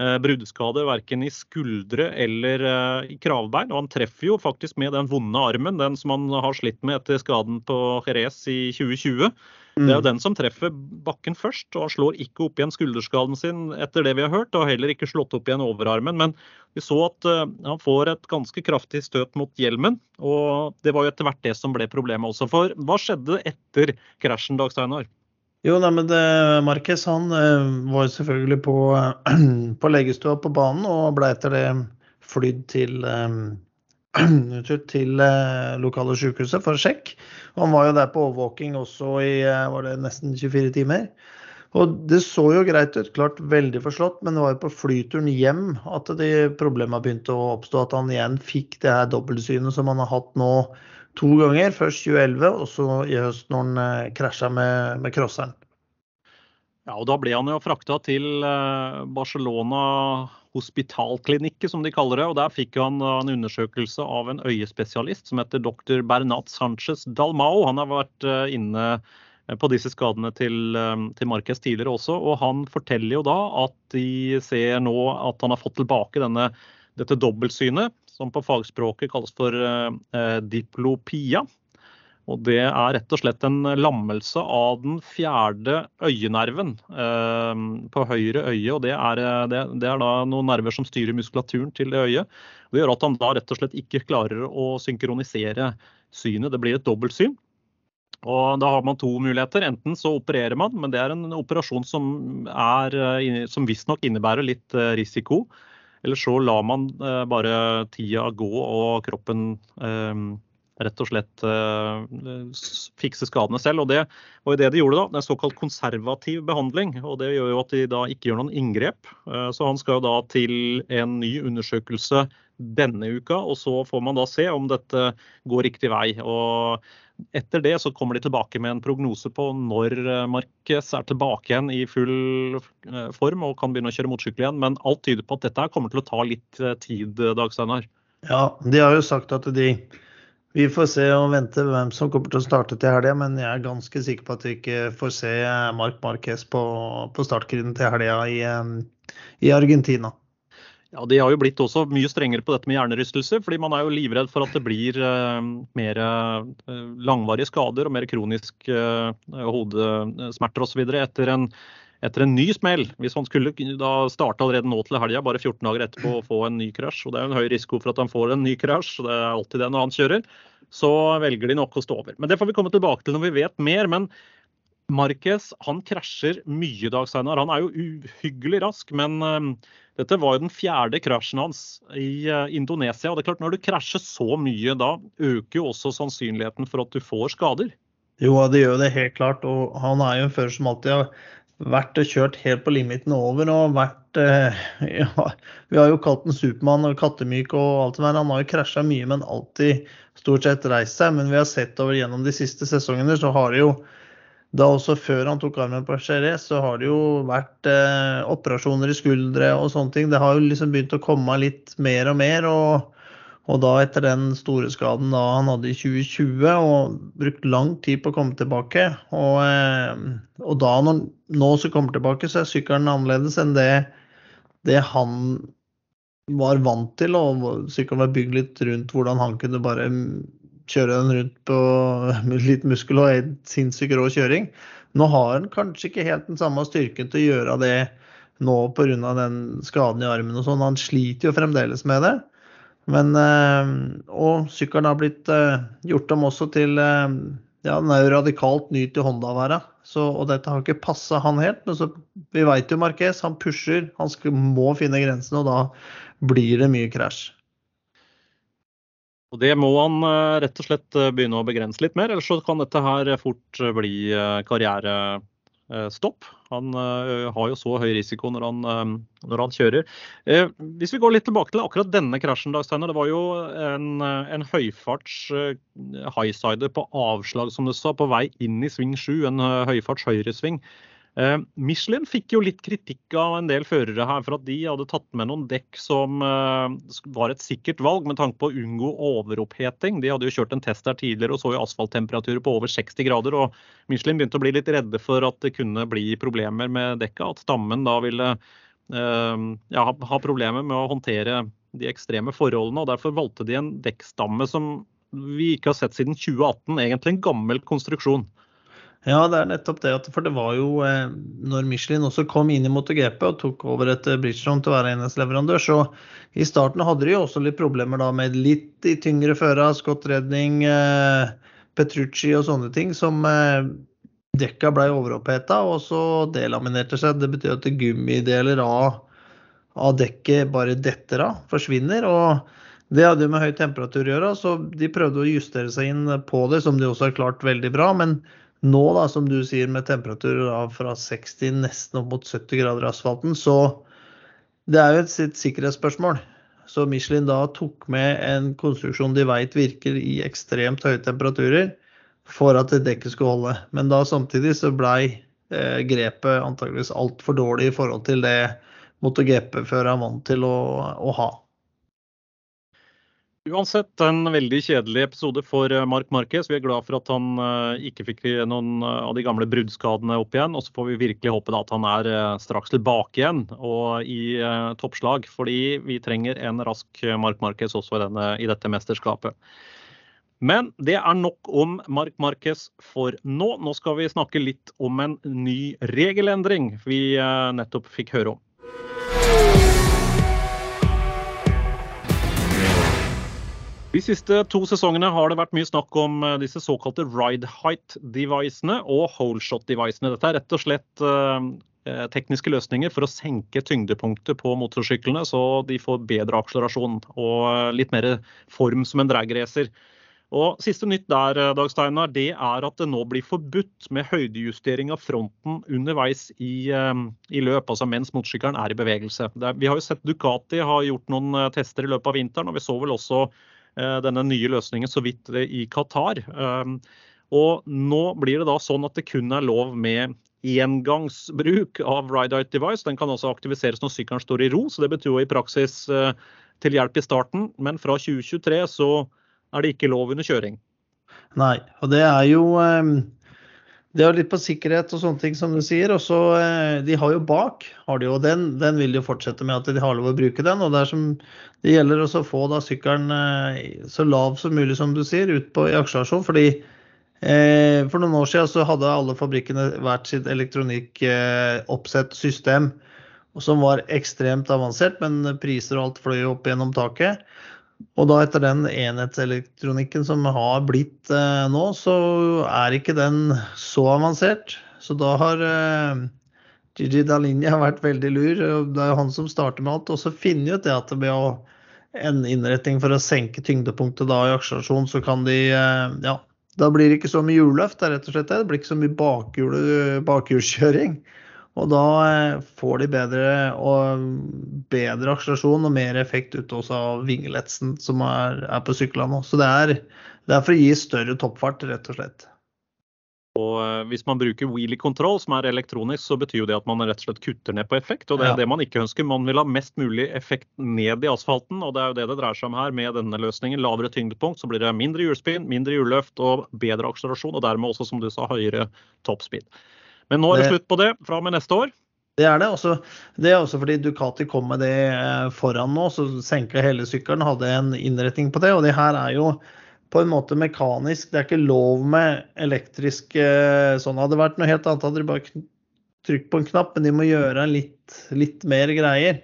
[SPEAKER 2] eh, bruddskade verken i skuldre eller eh, i kravbein. Og han treffer jo faktisk med den vonde armen, den som han har slitt med etter skaden på Jerez i 2020. Det er jo mm. den som treffer bakken først, og han slår ikke opp igjen skulderskaden sin etter det vi har hørt, og heller ikke slått opp igjen overarmen. Men vi så at uh, han får et ganske kraftig støt mot hjelmen, og det var jo etter hvert det som ble problemet også. For hva skjedde etter krasjen, Dag Steinar?
[SPEAKER 3] Jo, nei, men det, Marquez han uh, var selvfølgelig på, *clears throat* på legestua på banen og ble etter det flydd til *clears throat* um, til eh, lokale sykehuset for sjekk. Han var jo der på overvåking også i eh, var det nesten 24 timer. Og Det så jo greit ut, klart veldig forslått, men det var jo på flyturen hjem at de problemene begynte å oppstå. At han igjen fikk det her dobbeltsynet som han har hatt nå to ganger. Først 2011, og så i høst når han eh, krasja med, med crosseren.
[SPEAKER 2] Ja, og Da ble han jo frakta til Barcelona hospitalklinikke, som de kaller det. og Der fikk han en undersøkelse av en øyespesialist som heter dr. Bernat Sanchez Dalmao. Han har vært eh, inne eh, på disse skadene til, eh, til Marquez tidligere også. og Han forteller jo da at de ser nå at han har fått tilbake denne, dette dobbeltsynet, som på fagspråket kalles for eh, diplopia. Og det er rett og slett en lammelse av den fjerde øyenerven eh, på høyre øye. og det er, eh, det, det er, da noen nerver som styrer muskulaturen til det øyet. Det gjør at han da rett og slett ikke klarer å synkronisere synet. Det blir et dobbeltsyn. Og Da har man to muligheter. Enten så opererer man, men det er en operasjon som, er, eh, som visstnok innebærer litt eh, risiko. Eller så lar man bare tida gå og kroppen rett og slett uh, fikse skadene selv. Og det var det de gjorde da. Det er såkalt konservativ behandling. og Det gjør jo at de da ikke gjør noen inngrep. Så han skal jo da til en ny undersøkelse denne uka. Og så får man da se om dette går riktig vei. Og etter det så kommer de tilbake med en prognose på når Marquez er tilbake igjen i full form og kan begynne å kjøre motorsykkel igjen. Men alt tyder på at dette kommer til å ta litt tid, Dag Steinar.
[SPEAKER 3] Ja, de har jo sagt at de vi får se og vente hvem som kommer til å starte til helga, men jeg er ganske sikker på at vi ikke får se Mark Marquez på, på startgrinden til helga i, i, Argentina.
[SPEAKER 2] Ja, De har jo blitt også mye strengere på dette med hjernerystelse, fordi man er jo livredd for at det blir eh, mer uh, langvarige skader og mer kronisk eh, hodesmerter osv. etter en etter en ny smell. Hvis han skulle da starte allerede nå til helga, bare 14 dager etterpå, og få en ny krasj, og det er jo en høy risiko for at han får en ny krasj, det er alltid det når han kjører, så velger de nok å stå over. Men det får vi komme tilbake til når vi vet mer. men Marquez han krasjer mye, Dag Steinar. Han er jo uhyggelig rask, men uh, dette var jo den fjerde krasjen hans i uh, Indonesia. og det er klart Når du krasjer så mye, da øker jo også sannsynligheten for at du får skader.
[SPEAKER 3] Jo, det gjør det helt klart. Og han er jo en fører som alltid har vært og kjørt helt på limiten over og vært eh, *laughs* ja, Vi har jo kalt den Supermann og kattemyk og alt det der. Han har jo krasja mye, men alltid stort sett reist seg. Men vi har sett over gjennom de siste sesongene, så har det jo da også før han tok armen på Jerez, så har det jo vært eh, operasjoner i skuldre og sånne ting. Det har jo liksom begynt å komme litt mer og mer. og og da etter den store skaden da han hadde i 2020 og brukt lang tid på å komme tilbake. Og, eh, og da når nå så kommer tilbake, så er sykkelen annerledes enn det, det han var vant til. Og sykkelen var bygd litt rundt hvordan han kunne bare kjøre den rundt på *laughs* litt muskel og sinnssykt rå kjøring. Nå har han kanskje ikke helt den samme styrken til å gjøre det nå pga. den skaden i armen og sånn. Han sliter jo fremdeles med det. Men, eh, og sykkelen har blitt eh, gjort om også til eh, ja, den er jo radikalt ny til Honda-væra. Og dette har ikke passa han helt. Men så, vi veit jo Marquez, han pusher. Han skal, må finne grensene, og da blir det mye krasj.
[SPEAKER 2] Og Det må han rett og slett begynne å begrense litt mer, ellers så kan dette her fort bli karriere Eh. Han eh, har jo så høy risiko når han, eh, når han, kjører. Hvis vi går litt tilbake til akkurat denne krasjen, Dag Steiner. Det var jo en, en høyfarts highsider på avslag, som du sa, på vei inn i sving 7. En høyfarts høyresving. Eh, Michelin fikk jo litt kritikk av en del førere her for at de hadde tatt med noen dekk som eh, var et sikkert valg med tanke på å unngå overoppheting. De hadde jo kjørt en test der tidligere og så jo asfalttemperaturer på over 60 grader. og Michelin begynte å bli litt redde for at det kunne bli problemer med dekka. At stammen da ville eh, ja, ha problemer med å håndtere de ekstreme forholdene. og Derfor valgte de en dekkstamme som vi ikke har sett siden 2018. Egentlig en gammel konstruksjon.
[SPEAKER 3] Ja, det er nettopp det. For det var jo eh, når Michelin også kom inn i MotoGP og tok over et eh, Bridgestone til å være enhetsleverandør, så i starten hadde de jo også litt problemer da med litt i tyngre føra, skottredning, Redning, Petrucci og sånne ting, som eh, dekka ble overoppheta og så delaminerte seg. Det betyr at gummideler av, av dekket bare detter av, forsvinner. og det hadde jo med høy temperatur å gjøre, så de prøvde å justere seg inn på det, som de også har klart veldig bra. men nå, da, som du sier, med temperaturer fra 60 nesten opp mot 70 grader i asfalten, så det er jo et, et sikkerhetsspørsmål. Så Michelin da tok med en konstruksjon de vet virker i ekstremt høye temperaturer, for at dekket skulle holde. Men da samtidig så blei eh, grepet antageligvis altfor dårlig i forhold til det MotoGP-føreren er vant til å, å ha.
[SPEAKER 2] Uansett en veldig kjedelig episode for eh, Mark Marquez. Vi er glad for at han eh, ikke fikk noen eh, av de gamle bruddskadene opp igjen. Og så får vi virkelig håpe at han er straks tilbake igjen og i toppslag. Fordi vi trenger en rask Mark Marquez også i, denne, i dette mesterskapet. Men det er nok om Mark Marquez for nå. Nå skal vi snakke litt om en ny regelendring vi nettopp fikk høre om. De siste to sesongene har det vært mye snakk om eh, disse såkalte ride height-devicene og holeshot-devicene. Dette er rett og slett eh, eh, tekniske løsninger for å senke tyngdepunktet på motorsyklene, så de får bedre akselerasjon og litt mer form som en dragracer. Og Siste nytt der Dag Steinar, det er at det nå blir forbudt med høydejustering av fronten underveis i, i løp, altså mens motorsykkelen er i bevegelse. Er, vi har jo sett Ducati har gjort noen tester i løpet av vinteren, og vi så vel også denne nye løsningen så vidt i Qatar. Um, og nå blir det da sånn at det kun er lov med engangsbruk av ride-out device. Den kan også aktiviseres når sykkelen står i ro, så det betyr jo i praksis uh, til hjelp i starten. Men fra 2023 så er det ikke lov under kjøring.
[SPEAKER 3] Nei, og det er jo ehm, det er litt på sikkerhet og sånne ting, som du sier. Og så, eh, De har jo bak, har de jo, den, den vil de fortsette med at de har lov å bruke den. og Det, som, det gjelder også å få da sykkelen eh, så lav som mulig, som du sier, ut på i akselerasjon. fordi eh, For noen år siden så hadde alle fabrikkene hvert sitt elektronikk-oppsett system, som var ekstremt avansert, men priser og alt fløy opp gjennom taket. Og da etter den enhetselektronikken som har blitt eh, nå, så er ikke den så avansert. Så da har eh, Gigi Dalinia *laughs* vært veldig lur. Det er han som starter med alt. Og så finner ut det at ved å en innretning for å senke tyngdepunktet da i akselerasjon, så kan de eh, Ja, da blir det ikke så mye hjulløft, rett og slett. Det blir ikke så mye bakhjulskjøring. Og da eh, får de bedre, bedre akselerasjon og mer effekt ut også av vingeletsen som er, er på syklene. Så det er, det er, for å gi større toppfart, rett og slett.
[SPEAKER 2] Og eh, Hvis man bruker wheelie control, som er elektronisk, så betyr jo det at man rett og slett kutter ned på effekt. og Det er ja. det man ikke ønsker. Man vil ha mest mulig effekt ned i asfalten, og det er jo det det dreier seg om her. Med denne løsningen, lavere tyngdepunkt, så blir det mindre hjulspinn, mindre hjulløft og bedre akselerasjon, og dermed også, som du sa, høyere toppspeed. Men nå er det, slutt på det fra og med neste år.
[SPEAKER 3] Det er det. Også, det er også fordi Ducati kom med det eh, foran nå, så senka hele sykkelen, hadde en innretning på det. Og det her er jo på en måte mekanisk. Det er ikke lov med elektrisk eh, sånn. Hadde det vært noe helt annet, hadde de bare trykt på en knapp, men de må gjøre litt, litt mer greier.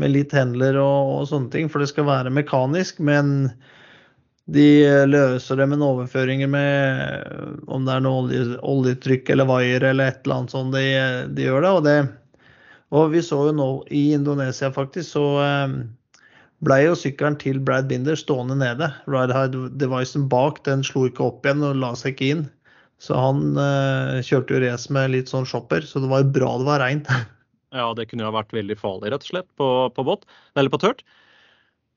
[SPEAKER 3] Med litt handler og, og, sånne ting, for det skal være mekanisk. Men de løser det med overføringer med om det er noe olje, oljetrykk eller vaier eller et eller annet sånt. De, de gjør det og, det. og vi så jo nå i Indonesia faktisk, så eh, ble jo sykkelen til Brad Binder stående nede. Ride-devicen bak den slo ikke opp igjen og la seg ikke inn. Så han uh, kjørte jo race med litt sånn shopper, så det var bra det var reint. *laughs*
[SPEAKER 2] ja, det kunne jo ha vært veldig farlig, rett og slett, på, på båt, eller på tørt.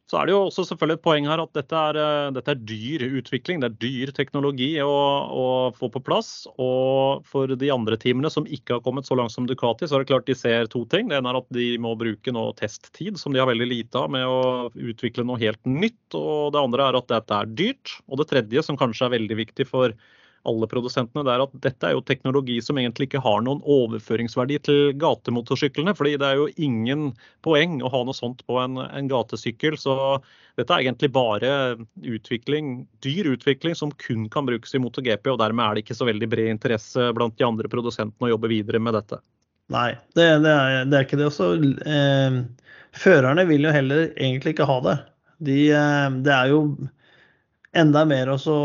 [SPEAKER 2] Så er det jo også selvfølgelig et poeng her at dette er, eh, dette er dyr utvikling. Det er dyr teknologi å, å, få på plass. Og for de andre teamene som ikke har kommet så langt som Ducati, så er det klart de ser to ting. Det ene er at de må bruke noe testtid, som de har veldig lite av, med å utvikle noe helt nytt. Og det andre er at dette er dyrt. Og det tredje, som kanskje er veldig viktig for alle produsentene, det er at dette er jo teknologi som egentlig ikke har noen overføringsverdi til gatemotorsyklene. fordi det er jo ingen poeng å ha noe sånt på en, en gatesykkel. Så dette er egentlig bare utvikling, dyr utvikling som kun kan brukes i MotoGP. Og dermed er det ikke så veldig bred interesse blant de andre produsentene å jobbe videre med dette.
[SPEAKER 3] Nei, det, det, er, det er, ikke det. Også, eh, førerne vil jo heller egentlig ikke ha det. De, eh, det er jo enda mer også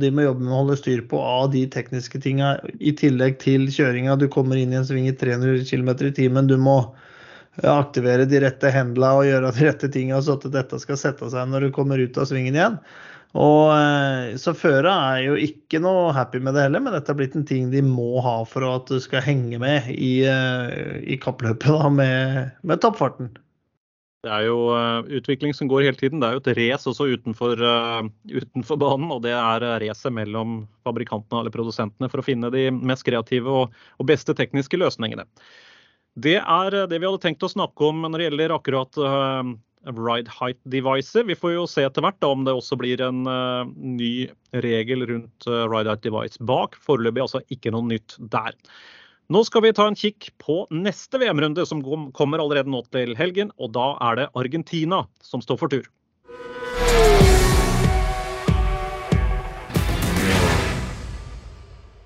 [SPEAKER 3] de må jobbe med å holde styr på av de tekniske tinga, i tillegg til kjøringa. Du kommer inn i en sving i 300 km i timen. Du må aktivere de rette hendla og gjøre de rette tinga så at dette skal sette seg når du kommer ut av svingen igjen. Og eh, Så føra er jo ikke noe happy med det heller, men dette er blitt en ting de må ha for at du skal henge med i, eh, i kappløpet da, med, med toppfarten.
[SPEAKER 2] Det er jo uh, utvikling som går hele tiden. Det er jo et race også utenfor, uh, utenfor, banen. Og det er uh, racet mellom fabrikantene eller produsentene for å finne de mest kreative og, og, beste tekniske løsningene. Det er det vi hadde tenkt å snakke om når det gjelder akkurat ride height devices. Vi får jo se etter hvert da, om det også blir en ny regel rundt ride height device bak. Foreløpig altså ikke noe nytt der. Nå skal vi ta en kikk på neste VM-runde, som kommer allerede nå til helgen. Og da er det Argentina som står for tur.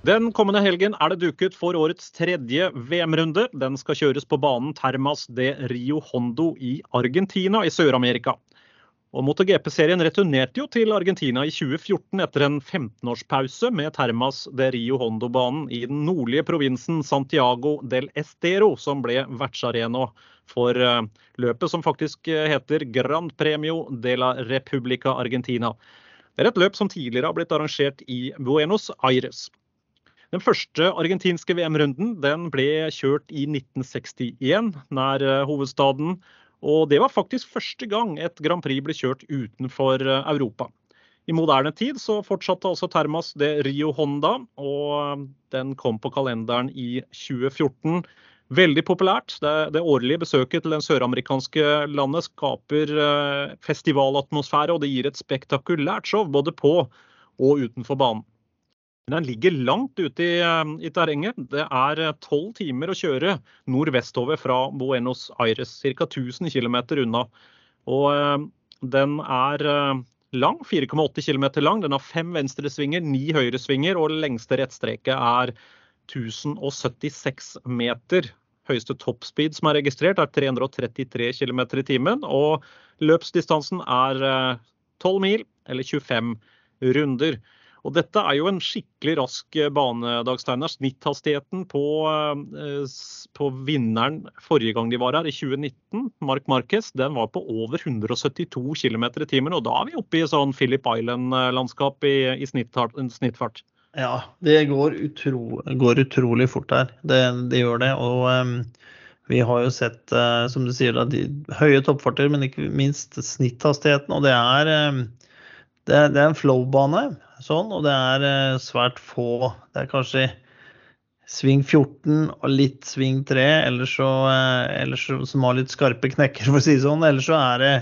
[SPEAKER 2] Den kommende helgen er det duket for årets tredje VM-runde. Den skal kjøres på banen Termas de Rio Hondo i Argentina i Sør-Amerika. Og MotoGP-serien returnerte jo til Argentina i 2014 etter en 15-årspause med Termas de Rio Hondo-banen i den nordlige provinsen Santiago del Estero, som ble vertsarena for eh, løpet som faktisk eh, heter Grand Premio de la Republica Argentina. Det er et løp som tidligere har blitt arrangert i Buenos Aires. Den første argentinske VM-runden den ble kjørt i 1961 nær eh, hovedstaden. Og det var faktisk første gang et Grand Prix ble kjørt utenfor eh, Europa. I moderne tid så fortsatte altså Termas det Rio Honda, og den kom på kalenderen i 2014. Veldig populært. Det, det årlige besøket til det søramerikanske landet skaper eh, festivalatmosfære, og det gir et spektakulært show både på og utenfor banen. Men den ligger langt ute i, eh, i terrenget. Det er eh, tolv timer å kjøre nordvestover fra Buenos Aires, ca. 1000 km unna. Og den er lang, 4,8 km lang. Den har fem venstresvinger, ni høyresvinger, og lengste rettstreket er 1076 meter. Høyeste toppspeed som er registrert, er 333 km i timen. Og løpsdistansen er 12 eh, mil, eller 25 runder. Og dette er jo en skikkelig rask eh, bane, Dag Steinar. Snitthastigheten på, eh, på, vinneren forrige gang de var her, i 2019, Mark Marquez, den var på over 172 km i timen. Og da er vi oppe i sånn Philip Island-landskap i, i snittfart.
[SPEAKER 3] Ja, det går, utro, går, utrolig fort her. Det, det gjør det. Og um, vi har jo sett, uh, som du sier, da, de høye toppfarter, men ikke minst snitthastigheten. Og det er um, det, det er en flow-bane, sånn, og det er eh, svært få. Det er kanskje sving 14 og litt sving 3, eller så, eh, eller så, som har litt skarpe knekker, *laughs* for å si det sånn. Eller så er det,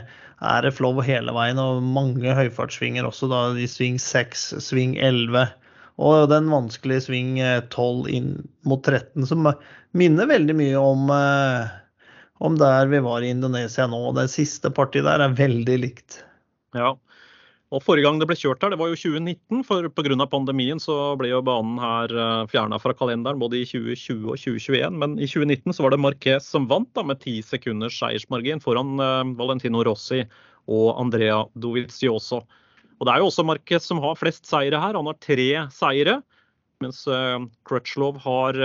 [SPEAKER 3] er det flow hele veien, og mange høyfartssvinger også, da i sving 6, sving 11. Og den vanskelige sving 12 eh, inn mot 13, som minner veldig mye om, om der vi var i Indonesia nå. Det siste partiet der er veldig likt.
[SPEAKER 2] Ja, og Forrige gang det ble kjørt her, det var jo 2019. for Pga. pandemien så ble jo banen her eh, fjerna fra kalenderen både i 2020 og 2021. Men i 2019 så var det Marquez som vant da, med ti sekunders seiersmargin foran uh, Valentino Rossi og Andrea Dovizioso. Og Det er jo også Marquez som har flest seire her. Han har tre seire. Mens Crutchlow Crutchlov har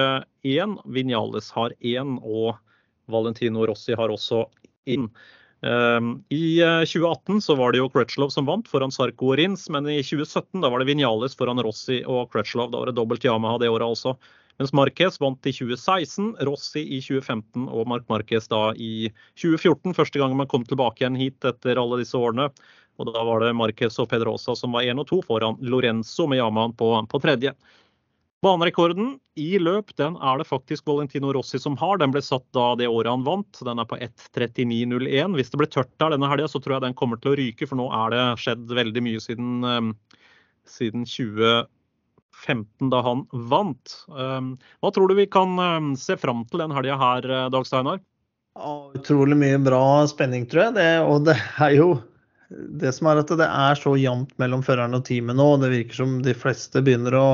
[SPEAKER 2] én, Vinales har én og Valentino Rossi har også én. Ehm, I 2018 eh, så var det jo Crutchlow som vant foran Sarko og Rins, men i 2017 da var det Vinales foran Rossi og Crutchlow. Da var det dobbelt Yamaha det året også. Mens Marquez vant i 2016, Rossi i 2015 og Mark Marquez da i 2014. Første gang man kom tilbake igjen hit etter alle disse årene. Og da var det Marquez og Pedrosa som var én og to foran Lorenzo med Yamahaen på, på tredje. Banerekorden i løp den er det faktisk Valentino Rossi som har. Den ble satt da det året han vant. Den er på 1.39,01. Hvis det blir tørt der denne helga, så tror jeg den kommer til å ryke, for nå er det skjedd veldig mye siden, um, siden 2015, da han vant. Um, hva tror du vi kan um, se fram til den helga her, uh, Dag Steinar?
[SPEAKER 3] Utrolig mye bra spenning, tror jeg. Det, og det er jo det som er at det er så jevnt mellom føreren og teamet nå. Det virker som de fleste begynner å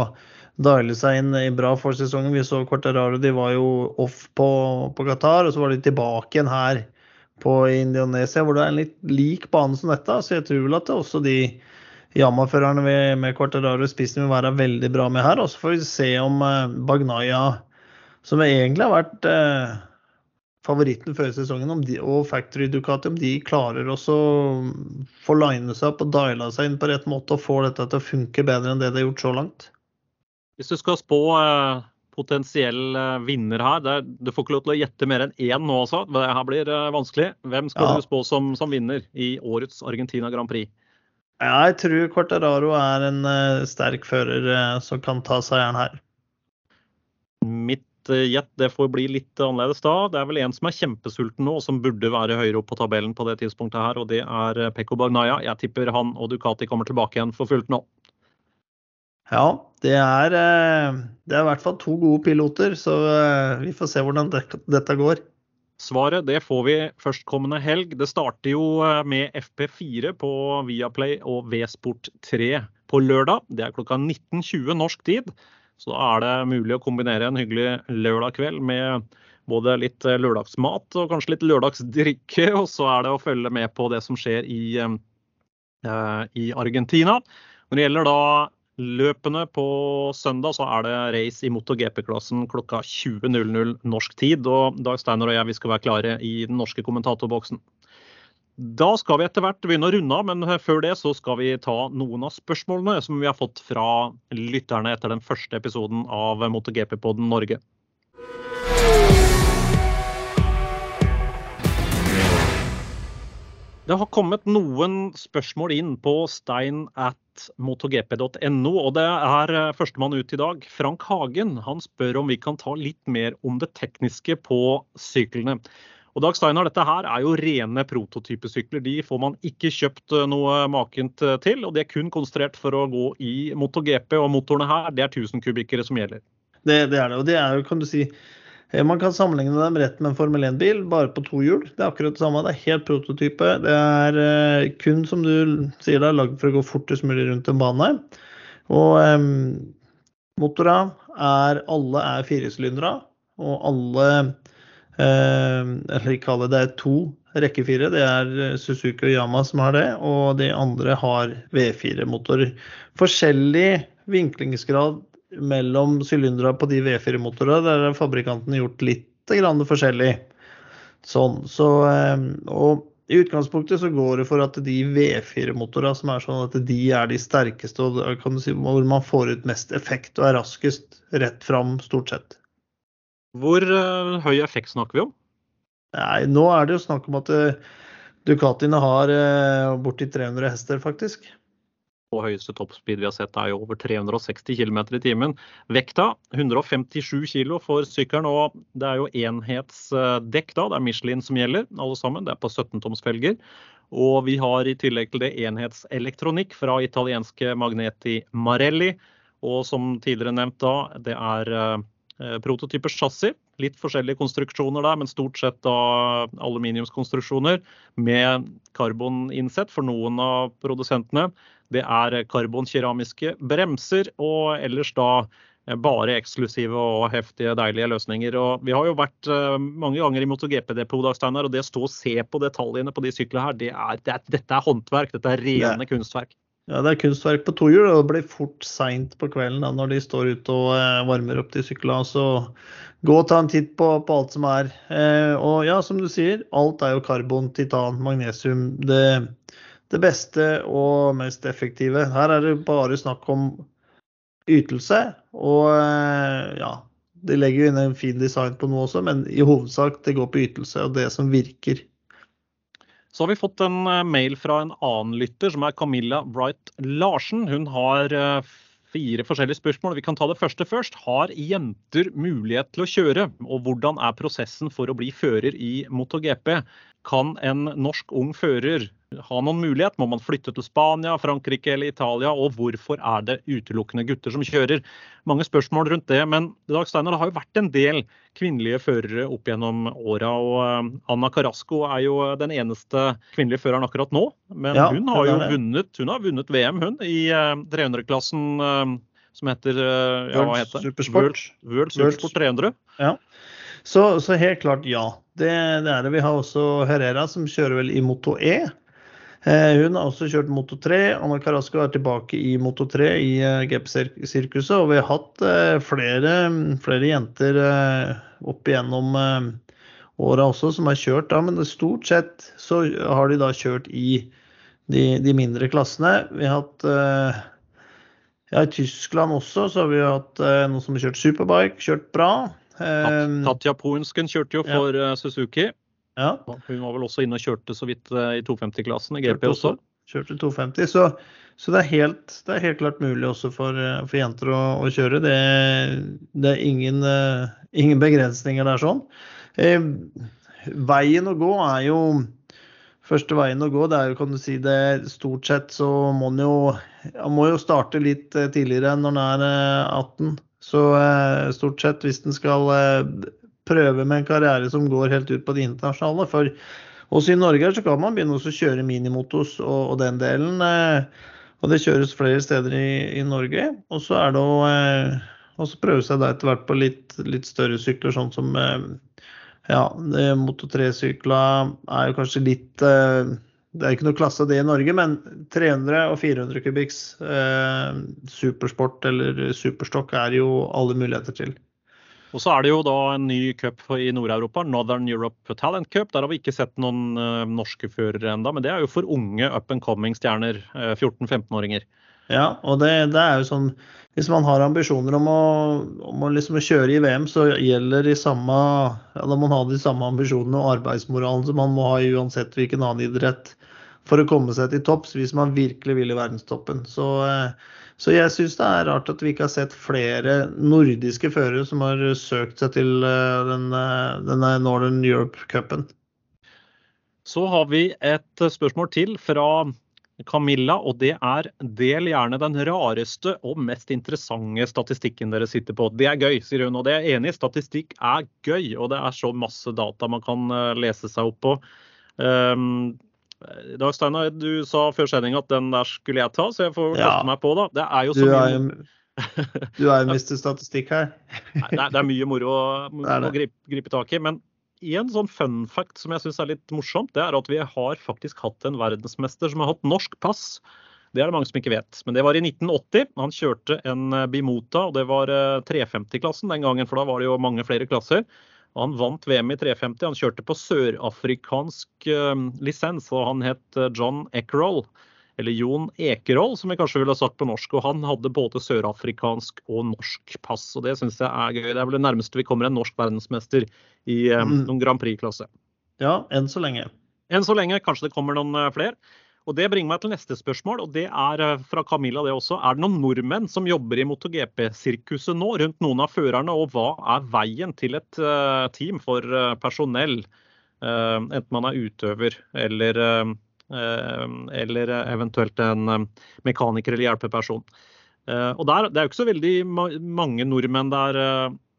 [SPEAKER 3] diale seg inn i bra for sesongen. Vi så Quartararo, de var jo off på, på, Qatar, og så var de tilbake igjen her på Indonesia, hvor det er en litt lik bane som dette. Så jeg tror vel at også de Yama-førerne med Quartararo i spissen vil være veldig bra med her. Og så får vi se om uh, Bagnaya, som egentlig har vært eh, favoritten før sesongen, de, og Factory Ducati, om de klarer også å få line seg opp og diala seg inn på rett måte og få dette til å funke bedre enn det de har gjort så langt.
[SPEAKER 2] Hvis du skal spå eh, potensiell eh, vinner her, det, du får ikke lov til å gjette mer enn én nå også. Det her blir eh, vanskelig. Hvem skal ja. du spå som, som, vinner i årets Argentina Grand Prix?
[SPEAKER 3] jeg tror Cortararo er en sterk fører som kan ta seieren her.
[SPEAKER 2] Mitt gjett det får bli litt annerledes da. Det er vel en som er kjempesulten nå, og som burde være høyere opp på tabellen på det tidspunktet her, og det er Pekko Bagnaya. Jeg tipper han og Ducati kommer tilbake igjen for fullt nå.
[SPEAKER 3] Ja, det er, eh, det er i hvert fall to gode piloter, så eh, vi får se hvordan dette går.
[SPEAKER 2] Svaret det får vi førstkommende helg. Det starter jo eh, med FP4 på Viaplay og V-Sport 3 på lørdag. Det er klokka 19.20 norsk tid. Så da er det mulig å kombinere en hyggelig lørdag kveld med både litt lørdagsmat og kanskje litt lørdagsdrikke. Og så er det å følge med på det som skjer i, i Argentina. Når det gjelder da løpene på søndag så er det race i MotoGP-klassen klokka 20.00 norsk tid. Og Dag Steiner og jeg vi skal være klare i den norske kommentatorboksen. Da skal vi etter hvert begynne å runde av, men før det så skal vi ta noen av spørsmålene som vi har fått fra lytterne etter den første episoden av MotoGP-podden Norge. Det har kommet noen spørsmål inn på stein at motogp.no, og det er eh, førstemann ut i dag. Frank Hagen han spør om vi kan ta litt mer om det tekniske på syklene. Og Dag Steinar, dette her er jo rene prototypesykler. De får man ikke kjøpt eh, noe makent eh, til. Og de er kun konstruert for å gå i MotoGP. Og motorene her, det er 1000 kubikkere som gjelder.
[SPEAKER 3] Det, det, er det. Og det er jo, kan du si man kan sammenligne dem rett med en Formel 1-bil, bare på to hjul. Det er akkurat det samme. Det er helt prototype. Det er eh, kun, som du sier, det er lagd for å gå fortest mulig rundt en bane. Og eh, motorene er alle er firesylindere, og alle eh, Eller ikke alle, det er to rekkefire. Det er Suzuki og Yama som har det, og de andre har V4-motorer. Forskjellig vinklingsgrad mellom sylindere på de V4-motorene. Der har fabrikanten gjort litt grann forskjellig. Sånn, så, ehm, og i utgangspunktet så går det for at de V4-motorene som er sånn at de er de sterkeste, og si, hvor man får ut mest effekt og er raskest rett fram, stort sett.
[SPEAKER 2] Hvor uh, høy effekt snakker vi om?
[SPEAKER 3] Nei, Nå er det jo snakk om at uh, Ducatiene har uh, borti 300 hester, faktisk
[SPEAKER 2] på høyeste toppspeed vi har sett er jo over 360 km i timen. Vekta 157 kg for sykkelen, og det er jo enhetsdekk da. Det er Michelin som gjelder, alle sammen. Det er på 17 toms felger. Og vi har i tillegg til det enhetselektronikk fra italienske Magneti Marelli. Og som tidligere nevnt da, det er eh, prototyper chassis. Litt forskjellige konstruksjoner der, men stort sett da aluminiumskonstruksjoner med karboninnsett for noen av produsentene. Det er karbonkeramiske bremser, og ellers da eh, bare eksklusive og heftige, deilige løsninger. Og vi har jo vært uh, mange ganger i MotoGP-depot, og det å stå og se på detaljene på de syklene her, det er, det er, dette er håndverk. Dette er rene det. kunstverk.
[SPEAKER 3] Ja, det er kunstverk på to hjul, og det blir fort seint på kvelden da, når de står ute og uh, varmer opp de syklene. Så gå og ta en titt på, på alt som er. Eh, og ja, som du sier, alt er jo karbon, titan, magnesium. Det det beste og mest effektive. Her er det bare snakk om ytelse. Og eh, ja, de legger jo inn en fin design på noe også, men i hovedsak det går på ytelse og det som virker.
[SPEAKER 2] Så har vi fått en eh, mail fra en annen lytter, som er Camilla Wright Larsen. Hun har eh, fire forskjellige spørsmål. Vi kan ta det første først. Har jenter mulighet til å kjøre? Og hvordan er prosessen for å bli fører i MotoGP? Kan en norsk ung fører ha noen mulighet? Må man flytte til Spania, Frankrike eller Italia? Og hvorfor er det utelukkende gutter som kjører? Mange spørsmål rundt det. Men Dag Steiner, det har jo vært en del kvinnelige førere opp gjennom åra. Og eh, Anna Carasco er jo den eneste kvinnelige føreren akkurat nå. Men ja, hun har jo vunnet, hun har vunnet VM, hun, i 300-klassen eh, eh, som heter ja, hva heter
[SPEAKER 3] Supersport.
[SPEAKER 2] World, World Supersport 300.
[SPEAKER 3] Ja. Så, så, helt klart ja. Det, det, er det. Vi har også Herrera som kjører vel i Moto E. Eh, hun har også kjørt Moto 3. Anna Carasco er tilbake i Moto 3 i eh, GP-sirkuset. Og vi har hatt eh, flere, flere jenter opp igjennom åra også som har kjørt. da, Men stort sett så har de da kjørt i de, de mindre klassene. Vi har hatt ja, I Tyskland også så har vi hatt noen som har kjørt superbike, kjørt bra.
[SPEAKER 2] Tatja Poensken kjørte jo for ja. Suzuki.
[SPEAKER 3] Ja.
[SPEAKER 2] Hun var vel også inne og kjørte så vidt eh, i 250-klassen i GP også.
[SPEAKER 3] Kjørte 250, så, så det, er helt, det, er helt, klart mulig også for, eh, for jenter å, å, kjøre. Det, det er ingen, uh, ingen, begrensninger der sånn. Eh, veien å gå er jo Første veien å gå, det er jo, kan du si, det stort sett så må man jo, må jo starte litt tidligere enn når man er 18. Så stort sett, hvis den skal prøve med en karriere som går helt ut på det internasjonale. For også i Norge så kan man begynne å kjøre minimotos og, og, den delen. Eh, og det kjøres flere steder i, i Norge. Og så er det å eh, prøve seg da etter hvert på litt, litt, større sykler, sånn som eh, ja, Moto 3-sykler er jo kanskje litt eh, Det er ikke noe klasse det i Norge, men 300 og 400 kubikks eh, supersport eller superstokk er jo alle muligheter til.
[SPEAKER 2] Og så er det jo da en ny cup i Nord-Europa, Northern Europe Talent Cup. Der har vi ikke sett noen uh, norske førere enda, men det er jo for unge up and coming stjerner. Uh, 14-15-åringer.
[SPEAKER 3] Ja, og det, det, er jo sånn Hvis man har ambisjoner om å, om å liksom kjøre i VM, så gjelder de samme Ja, da må man ha de samme ambisjonene og arbeidsmoralen som man må ha i uansett hvilken annen idrett for å komme seg til topps hvis man virkelig vil i verdenstoppen. Så uh, så jeg syns det er rart at vi ikke har sett flere nordiske førere som har søkt seg til eh, denne, denne Northern Europe-cupen.
[SPEAKER 2] Så har vi et spørsmål til fra Camilla, og det er del gjerne den rareste og mest interessante statistikken dere sitter på. Det er gøy, sier hun, og det er jeg enig i. Statistikk er gøy, og det er så masse data man kan eh, lese seg opp på. Um, Dag Steinar, du sa før sending at den der skulle jeg ta, så jeg får kaste meg på, da. Det er jo så
[SPEAKER 3] du er, mye *laughs* Du er jo mister statistikk her.
[SPEAKER 2] Nei, det, er, mye moro å, *laughs* å gripe, gripe, tak i. Men en sånn fun fact som jeg syns er litt morsomt, det er at vi har faktisk hatt en verdensmester som har hatt norsk pass. Det er det mange som ikke vet. Men det var i 1980. Han kjørte en Bimota, og det var 350-klassen eh, den gangen, for da var det jo mange flere klasser. Han vant VM i 350. Han kjørte på sørafrikansk uh, lisens, og han het eh, John Eckerol. Eller Jon Ekerol, som vi kanskje ville ha sagt på norsk. Og han hadde både sørafrikansk og norsk pass, og det syns jeg er gøy. Det er vel det nærmeste vi kommer en norsk verdensmester i um, noen Grand Prix-klasse.
[SPEAKER 3] Ja, enn så lenge.
[SPEAKER 2] Enn så lenge. Kanskje det kommer noen flere. Og Det bringer meg til neste spørsmål, og det er eh, fra Camilla det også. Er det noen nordmenn som jobber i MotoGP-sirkuset nå rundt noen av førerne, og hva er veien til et uh, team for uh, personell? Enten man er utøver eller, eller eventuelt en mekaniker eller hjelpeperson. og der, Det er jo ikke så veldig mange nordmenn der,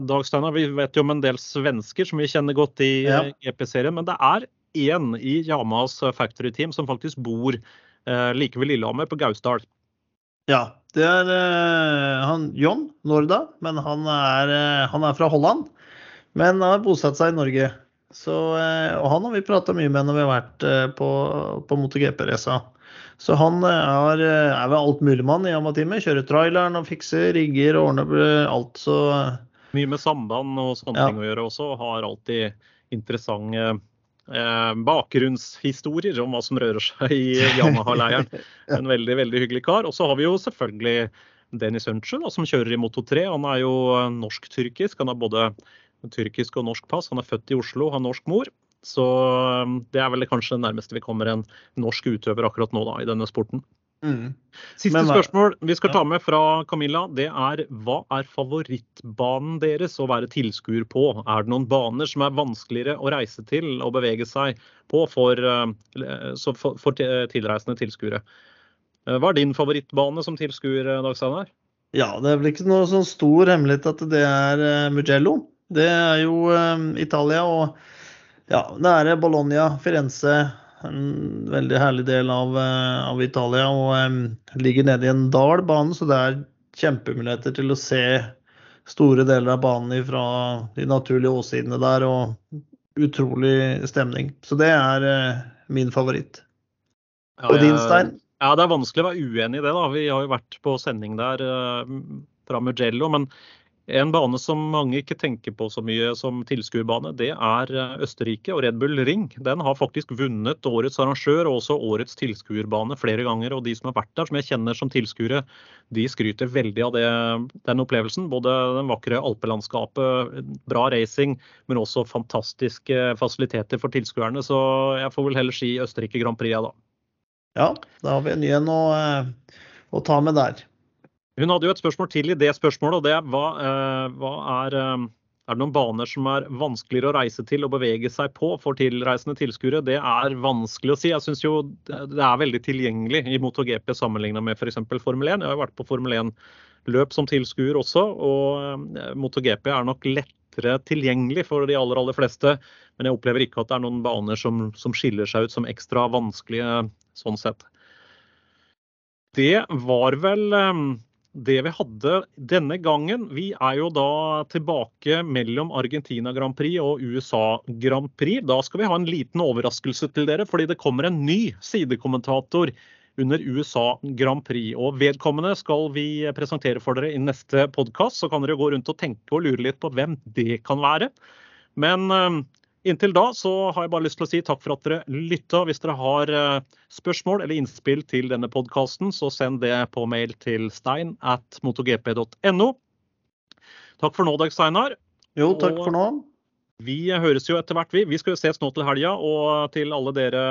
[SPEAKER 2] Dag Steinar. Vi vet jo om en del svensker som vi kjenner godt i ja. GP-serien, men det er én i Yamas factory team som faktisk bor eh, like ved Lillehammer, på Gausdal.
[SPEAKER 3] Ja, det er eh, han John Norda, men han er, eh, han er, fra Holland. Men har bosatt seg i Norge. Så, eh, og han har vi prata mye med når vi har vært eh, på, på MotoGP-raca. Så han er er, er vel altmuligmann i Yama-teamet. Kjører traileren og fikser rigger og ordner alt, så
[SPEAKER 2] Mye med samband og sånne ja. ting å gjøre også. Har alltid interessante eh, bakgrunnshistorier om hva som rører seg i Yamaha-leiren. *laughs* En veldig veldig hyggelig kar. Og så har vi jo selvfølgelig Dennis Unchen, som kjører i Moto 3. Han er jo eh, norsk-tyrkisk. Han har både tyrkisk og norsk pass. Han er født i Oslo, har norsk mor. Så eh, det er vel kanskje det nærmeste vi kommer en norsk utøver akkurat nå da, i denne sporten. Mm. Siste Men, spørsmål vi skal ta med fra Camilla, det er hva er favorittbanen deres å være tilskuer på? Er det noen baner som er vanskeligere å reise til og bevege seg på for, eh, for, for tilreisende tilskuere? Eh, hva er din favorittbane som tilskuer, eh, Dag Steinar?
[SPEAKER 3] Ja, det er vel ikke noe sånn stor hemmelighet at det er Mugello. Det er jo Italia og ja, er Bologna, Firenze, en veldig herlig del av, eh, av Italia. Og um, ligger nede i en dal, banen, så det er kjempemuligheter til å se store deler av banen fra de naturlige åsidene der. Og utrolig stemning. Så det er uh, min favoritt.
[SPEAKER 2] Ja, og din, Stein? Ja, Det er vanskelig å være uenig i det. da. Vi har jo vært på sending der uh, fra Mugello. Men en bane som mange ikke tenker på så mye som tilskuerbane, det er eh, Østerrike og Red Bull Ring. Den har faktisk vunnet årets arrangør og også årets tilskuerbane flere ganger. Og de som har vært der, som jeg kjenner som tilskuere, de skryter veldig av det, den opplevelsen. Både den vakre alpelandskapet, bra racing, men også fantastiske fasiliteter for tilskuerne. Så jeg får vel heller si Østerrike Grand Prix, jeg, da.
[SPEAKER 3] Ja, da har vi en ny en å, eh, å ta med der.
[SPEAKER 2] Hun hadde jo et spørsmål til i det spørsmålet, og det er hva, uh, hva er, uh, er det noen baner som er vanskeligere å reise til og bevege seg på for tilreisende tilskuere? Det er vanskelig å si. Jeg syns jo det er veldig tilgjengelig i MotoGP sammenligna med f.eks. Formel 1. Jeg har jo vært på Formel 1-løp som tilskuer også, og uh, MotoGP er nok lettere tilgjengelig for de aller, aller fleste. Men jeg opplever ikke at det er noen baner som, som skiller seg ut som ekstra vanskelige sånn sett. Det var vel det vi hadde denne gangen. Vi er jo da tilbake mellom Argentina Grand Prix og USA Grand Prix. Da skal vi ha en liten overraskelse til dere, fordi det kommer en ny sidekommentator under USA Grand Prix. Og vedkommende skal vi presentere for dere i neste podkast. Så kan dere gå rundt og tenke og lure litt på hvem det kan være. Men eh, inntil da så har jeg bare lyst til å si takk for at dere lytta. Hvis dere har eh, spørsmål eller innspill til denne podkasten, så send det på mail til stein at motogp.no. Takk for nå, Dag Steinar.
[SPEAKER 3] Jo, takk for nå.
[SPEAKER 2] Vi høres jo etter hvert, vi. Vi skal jo ses nå til helga. Og til alle dere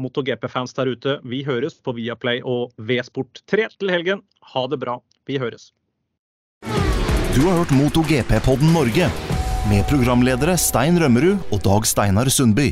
[SPEAKER 2] MotoGP-fans der ute, vi høres på Viaplay og V-Sport3 til helgen. Ha det bra. Vi høres.
[SPEAKER 1] Du har hørt MotoGP-podden Norge med programledere Stein Rømmerud og Dag Steinar Sundby.